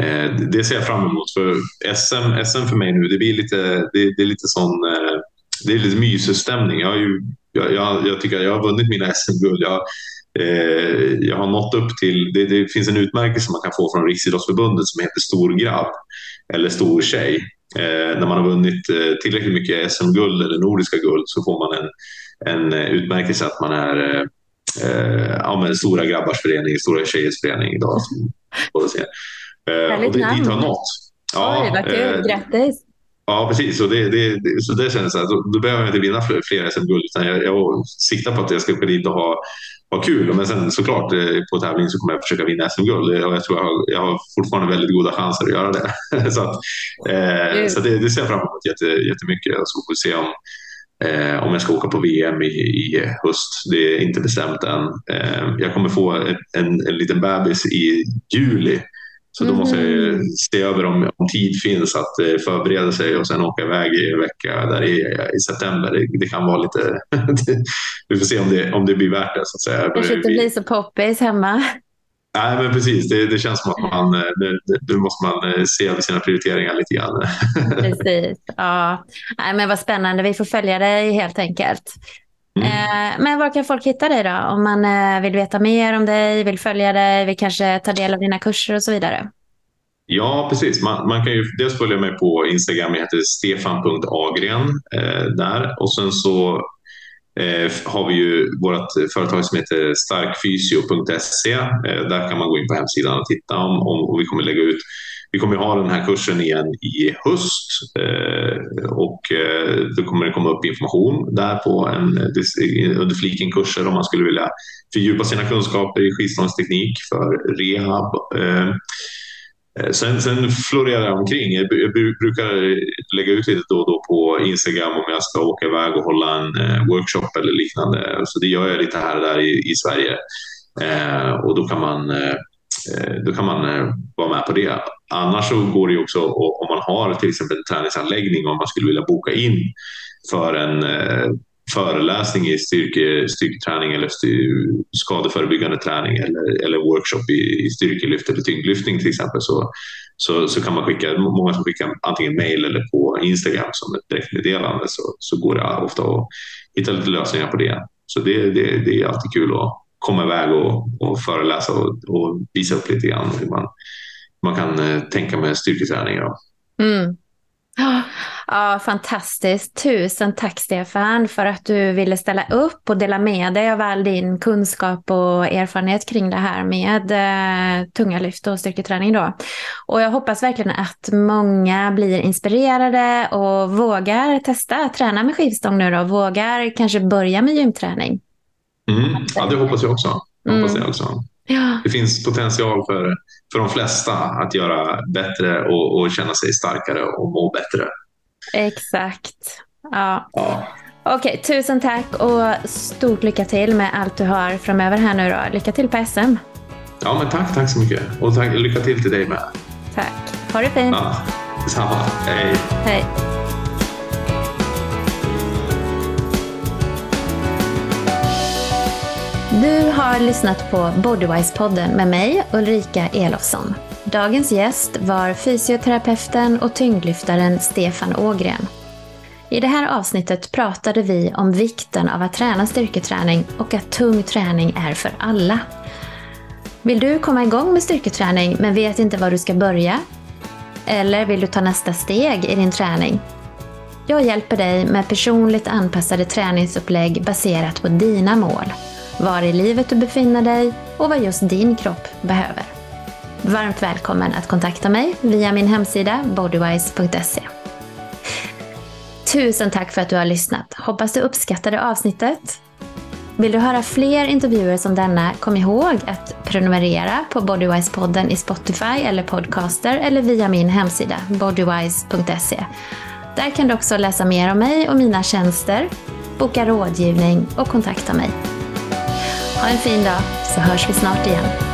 eh, det ser jag fram emot. För SM, SM för mig nu, det blir lite, det, det är lite sån eh, det är lite mysstämning. Jag, jag, jag, jag tycker jag har vunnit mina SM-guld. Jag, eh, jag har nått upp till, det, det, finns en utmärkelse man kan få från Riksidrottsförbundet som heter stor grabb eller stor tjej. Eh, när man har vunnit eh, tillräckligt mycket SM-guld eller nordiska guld så får man en, en utmärkelse att man är eh, ja, men stora grabbars förening, stora tjejers förening idag. Som. Eh, och det, dit har nått. Ja, Oj, vad kul. Eh, Grattis! Ja, precis. Och det, det, så det känns att då, då behöver jag inte vinna fler, fler SM-guld. Jag, jag siktar på att jag ska åka dit och ha, ha kul. Men sen såklart eh, på tävling så kommer jag försöka vinna SM-guld. Och jag tror jag har, jag har fortfarande väldigt goda chanser att göra det. så att, eh, så det, det ser jag fram emot jätte, jättemycket. Så får vi se om, eh, om jag ska åka på VM i, i höst. Det är inte bestämt än. Eh, jag kommer få en, en, en liten bebis i juli så då måste jag mm. se över om, om tid finns att eh, förbereda sig och sen åka iväg i en vecka där i, i september. Det, det kan vara lite... vi får se om det, om det blir värt det. Så att säga. Kanske inte blir så poppis hemma. Nej, men precis. Det, det känns som att man, eh, nu måste man eh, se över sina prioriteringar lite grann. precis. Ja. Nej, men vad spännande. Vi får följa dig helt enkelt. Mm. Eh, men var kan folk hitta dig då? Om man eh, vill veta mer om dig, vill följa dig, vill kanske ta del av dina kurser och så vidare? Ja, precis. Man, man kan ju dels följa mig på Instagram. Jag heter stefan.agren eh, där. Och sen så eh, har vi ju vårt företag som heter starkfysio.se. Eh, där kan man gå in på hemsidan och titta om, om och vi kommer lägga ut vi kommer ha den här kursen igen i höst eh, och eh, då kommer det komma upp information där på en, eh, under fliken kurser om man skulle vilja fördjupa sina kunskaper i skivstångsteknik för rehab. Sen, sen florerar jag omkring. Jag brukar lägga ut lite då och då på Instagram om jag ska åka iväg och hålla en workshop eller liknande. Så det gör jag lite här och där i, i Sverige. och då kan man då kan man vara med på det. Annars så går det också om man har till exempel en träningsanläggning och man skulle vilja boka in för en eh, föreläsning i styrke, styrketräning eller skadeförebyggande träning eller, eller workshop i, i styrkelyft eller tyngdlyftning till exempel så, så, så kan man skicka, många som skickar antingen mail eller på Instagram som ett direktmeddelande så, så går det ofta att hitta lite lösningar på det. Så det, det, det är alltid kul att komma iväg och, och föreläsa och, och visa upp lite grann hur man, man kan eh, tänka med styrketräning. Ja. Mm. Ja, fantastiskt. Tusen tack Stefan för att du ville ställa upp och dela med dig av all din kunskap och erfarenhet kring det här med eh, tunga lyft och styrketräning. Då. Och jag hoppas verkligen att många blir inspirerade och vågar testa att träna med skivstång nu då. Vågar kanske börja med gymträning. Mm. Ja, det hoppas jag också. Hoppas mm. jag också. Ja. Det finns potential för, för de flesta att göra bättre och, och känna sig starkare och må bättre. Exakt. Ja. ja. Okej, tusen tack och stort lycka till med allt du har framöver här nu då. Lycka till på SM. Ja, men tack, tack så mycket. Och tack, lycka till till dig med. Tack. Ha det fint. Ja, detsamma. Hej. Hej. Du har lyssnat på Bodywise-podden med mig, Ulrika Elofsson. Dagens gäst var fysioterapeuten och tyngdlyftaren Stefan Ågren. I det här avsnittet pratade vi om vikten av att träna styrketräning och att tung träning är för alla. Vill du komma igång med styrketräning men vet inte var du ska börja? Eller vill du ta nästa steg i din träning? Jag hjälper dig med personligt anpassade träningsupplägg baserat på dina mål, var i livet du befinner dig och vad just din kropp behöver. Varmt välkommen att kontakta mig via min hemsida bodywise.se. Tusen tack för att du har lyssnat. Hoppas du uppskattade avsnittet. Vill du höra fler intervjuer som denna, kom ihåg att prenumerera på Bodywise-podden i Spotify eller Podcaster eller via min hemsida bodywise.se. Där kan du också läsa mer om mig och mina tjänster, boka rådgivning och kontakta mig. Ha en fin dag så hörs vi snart igen.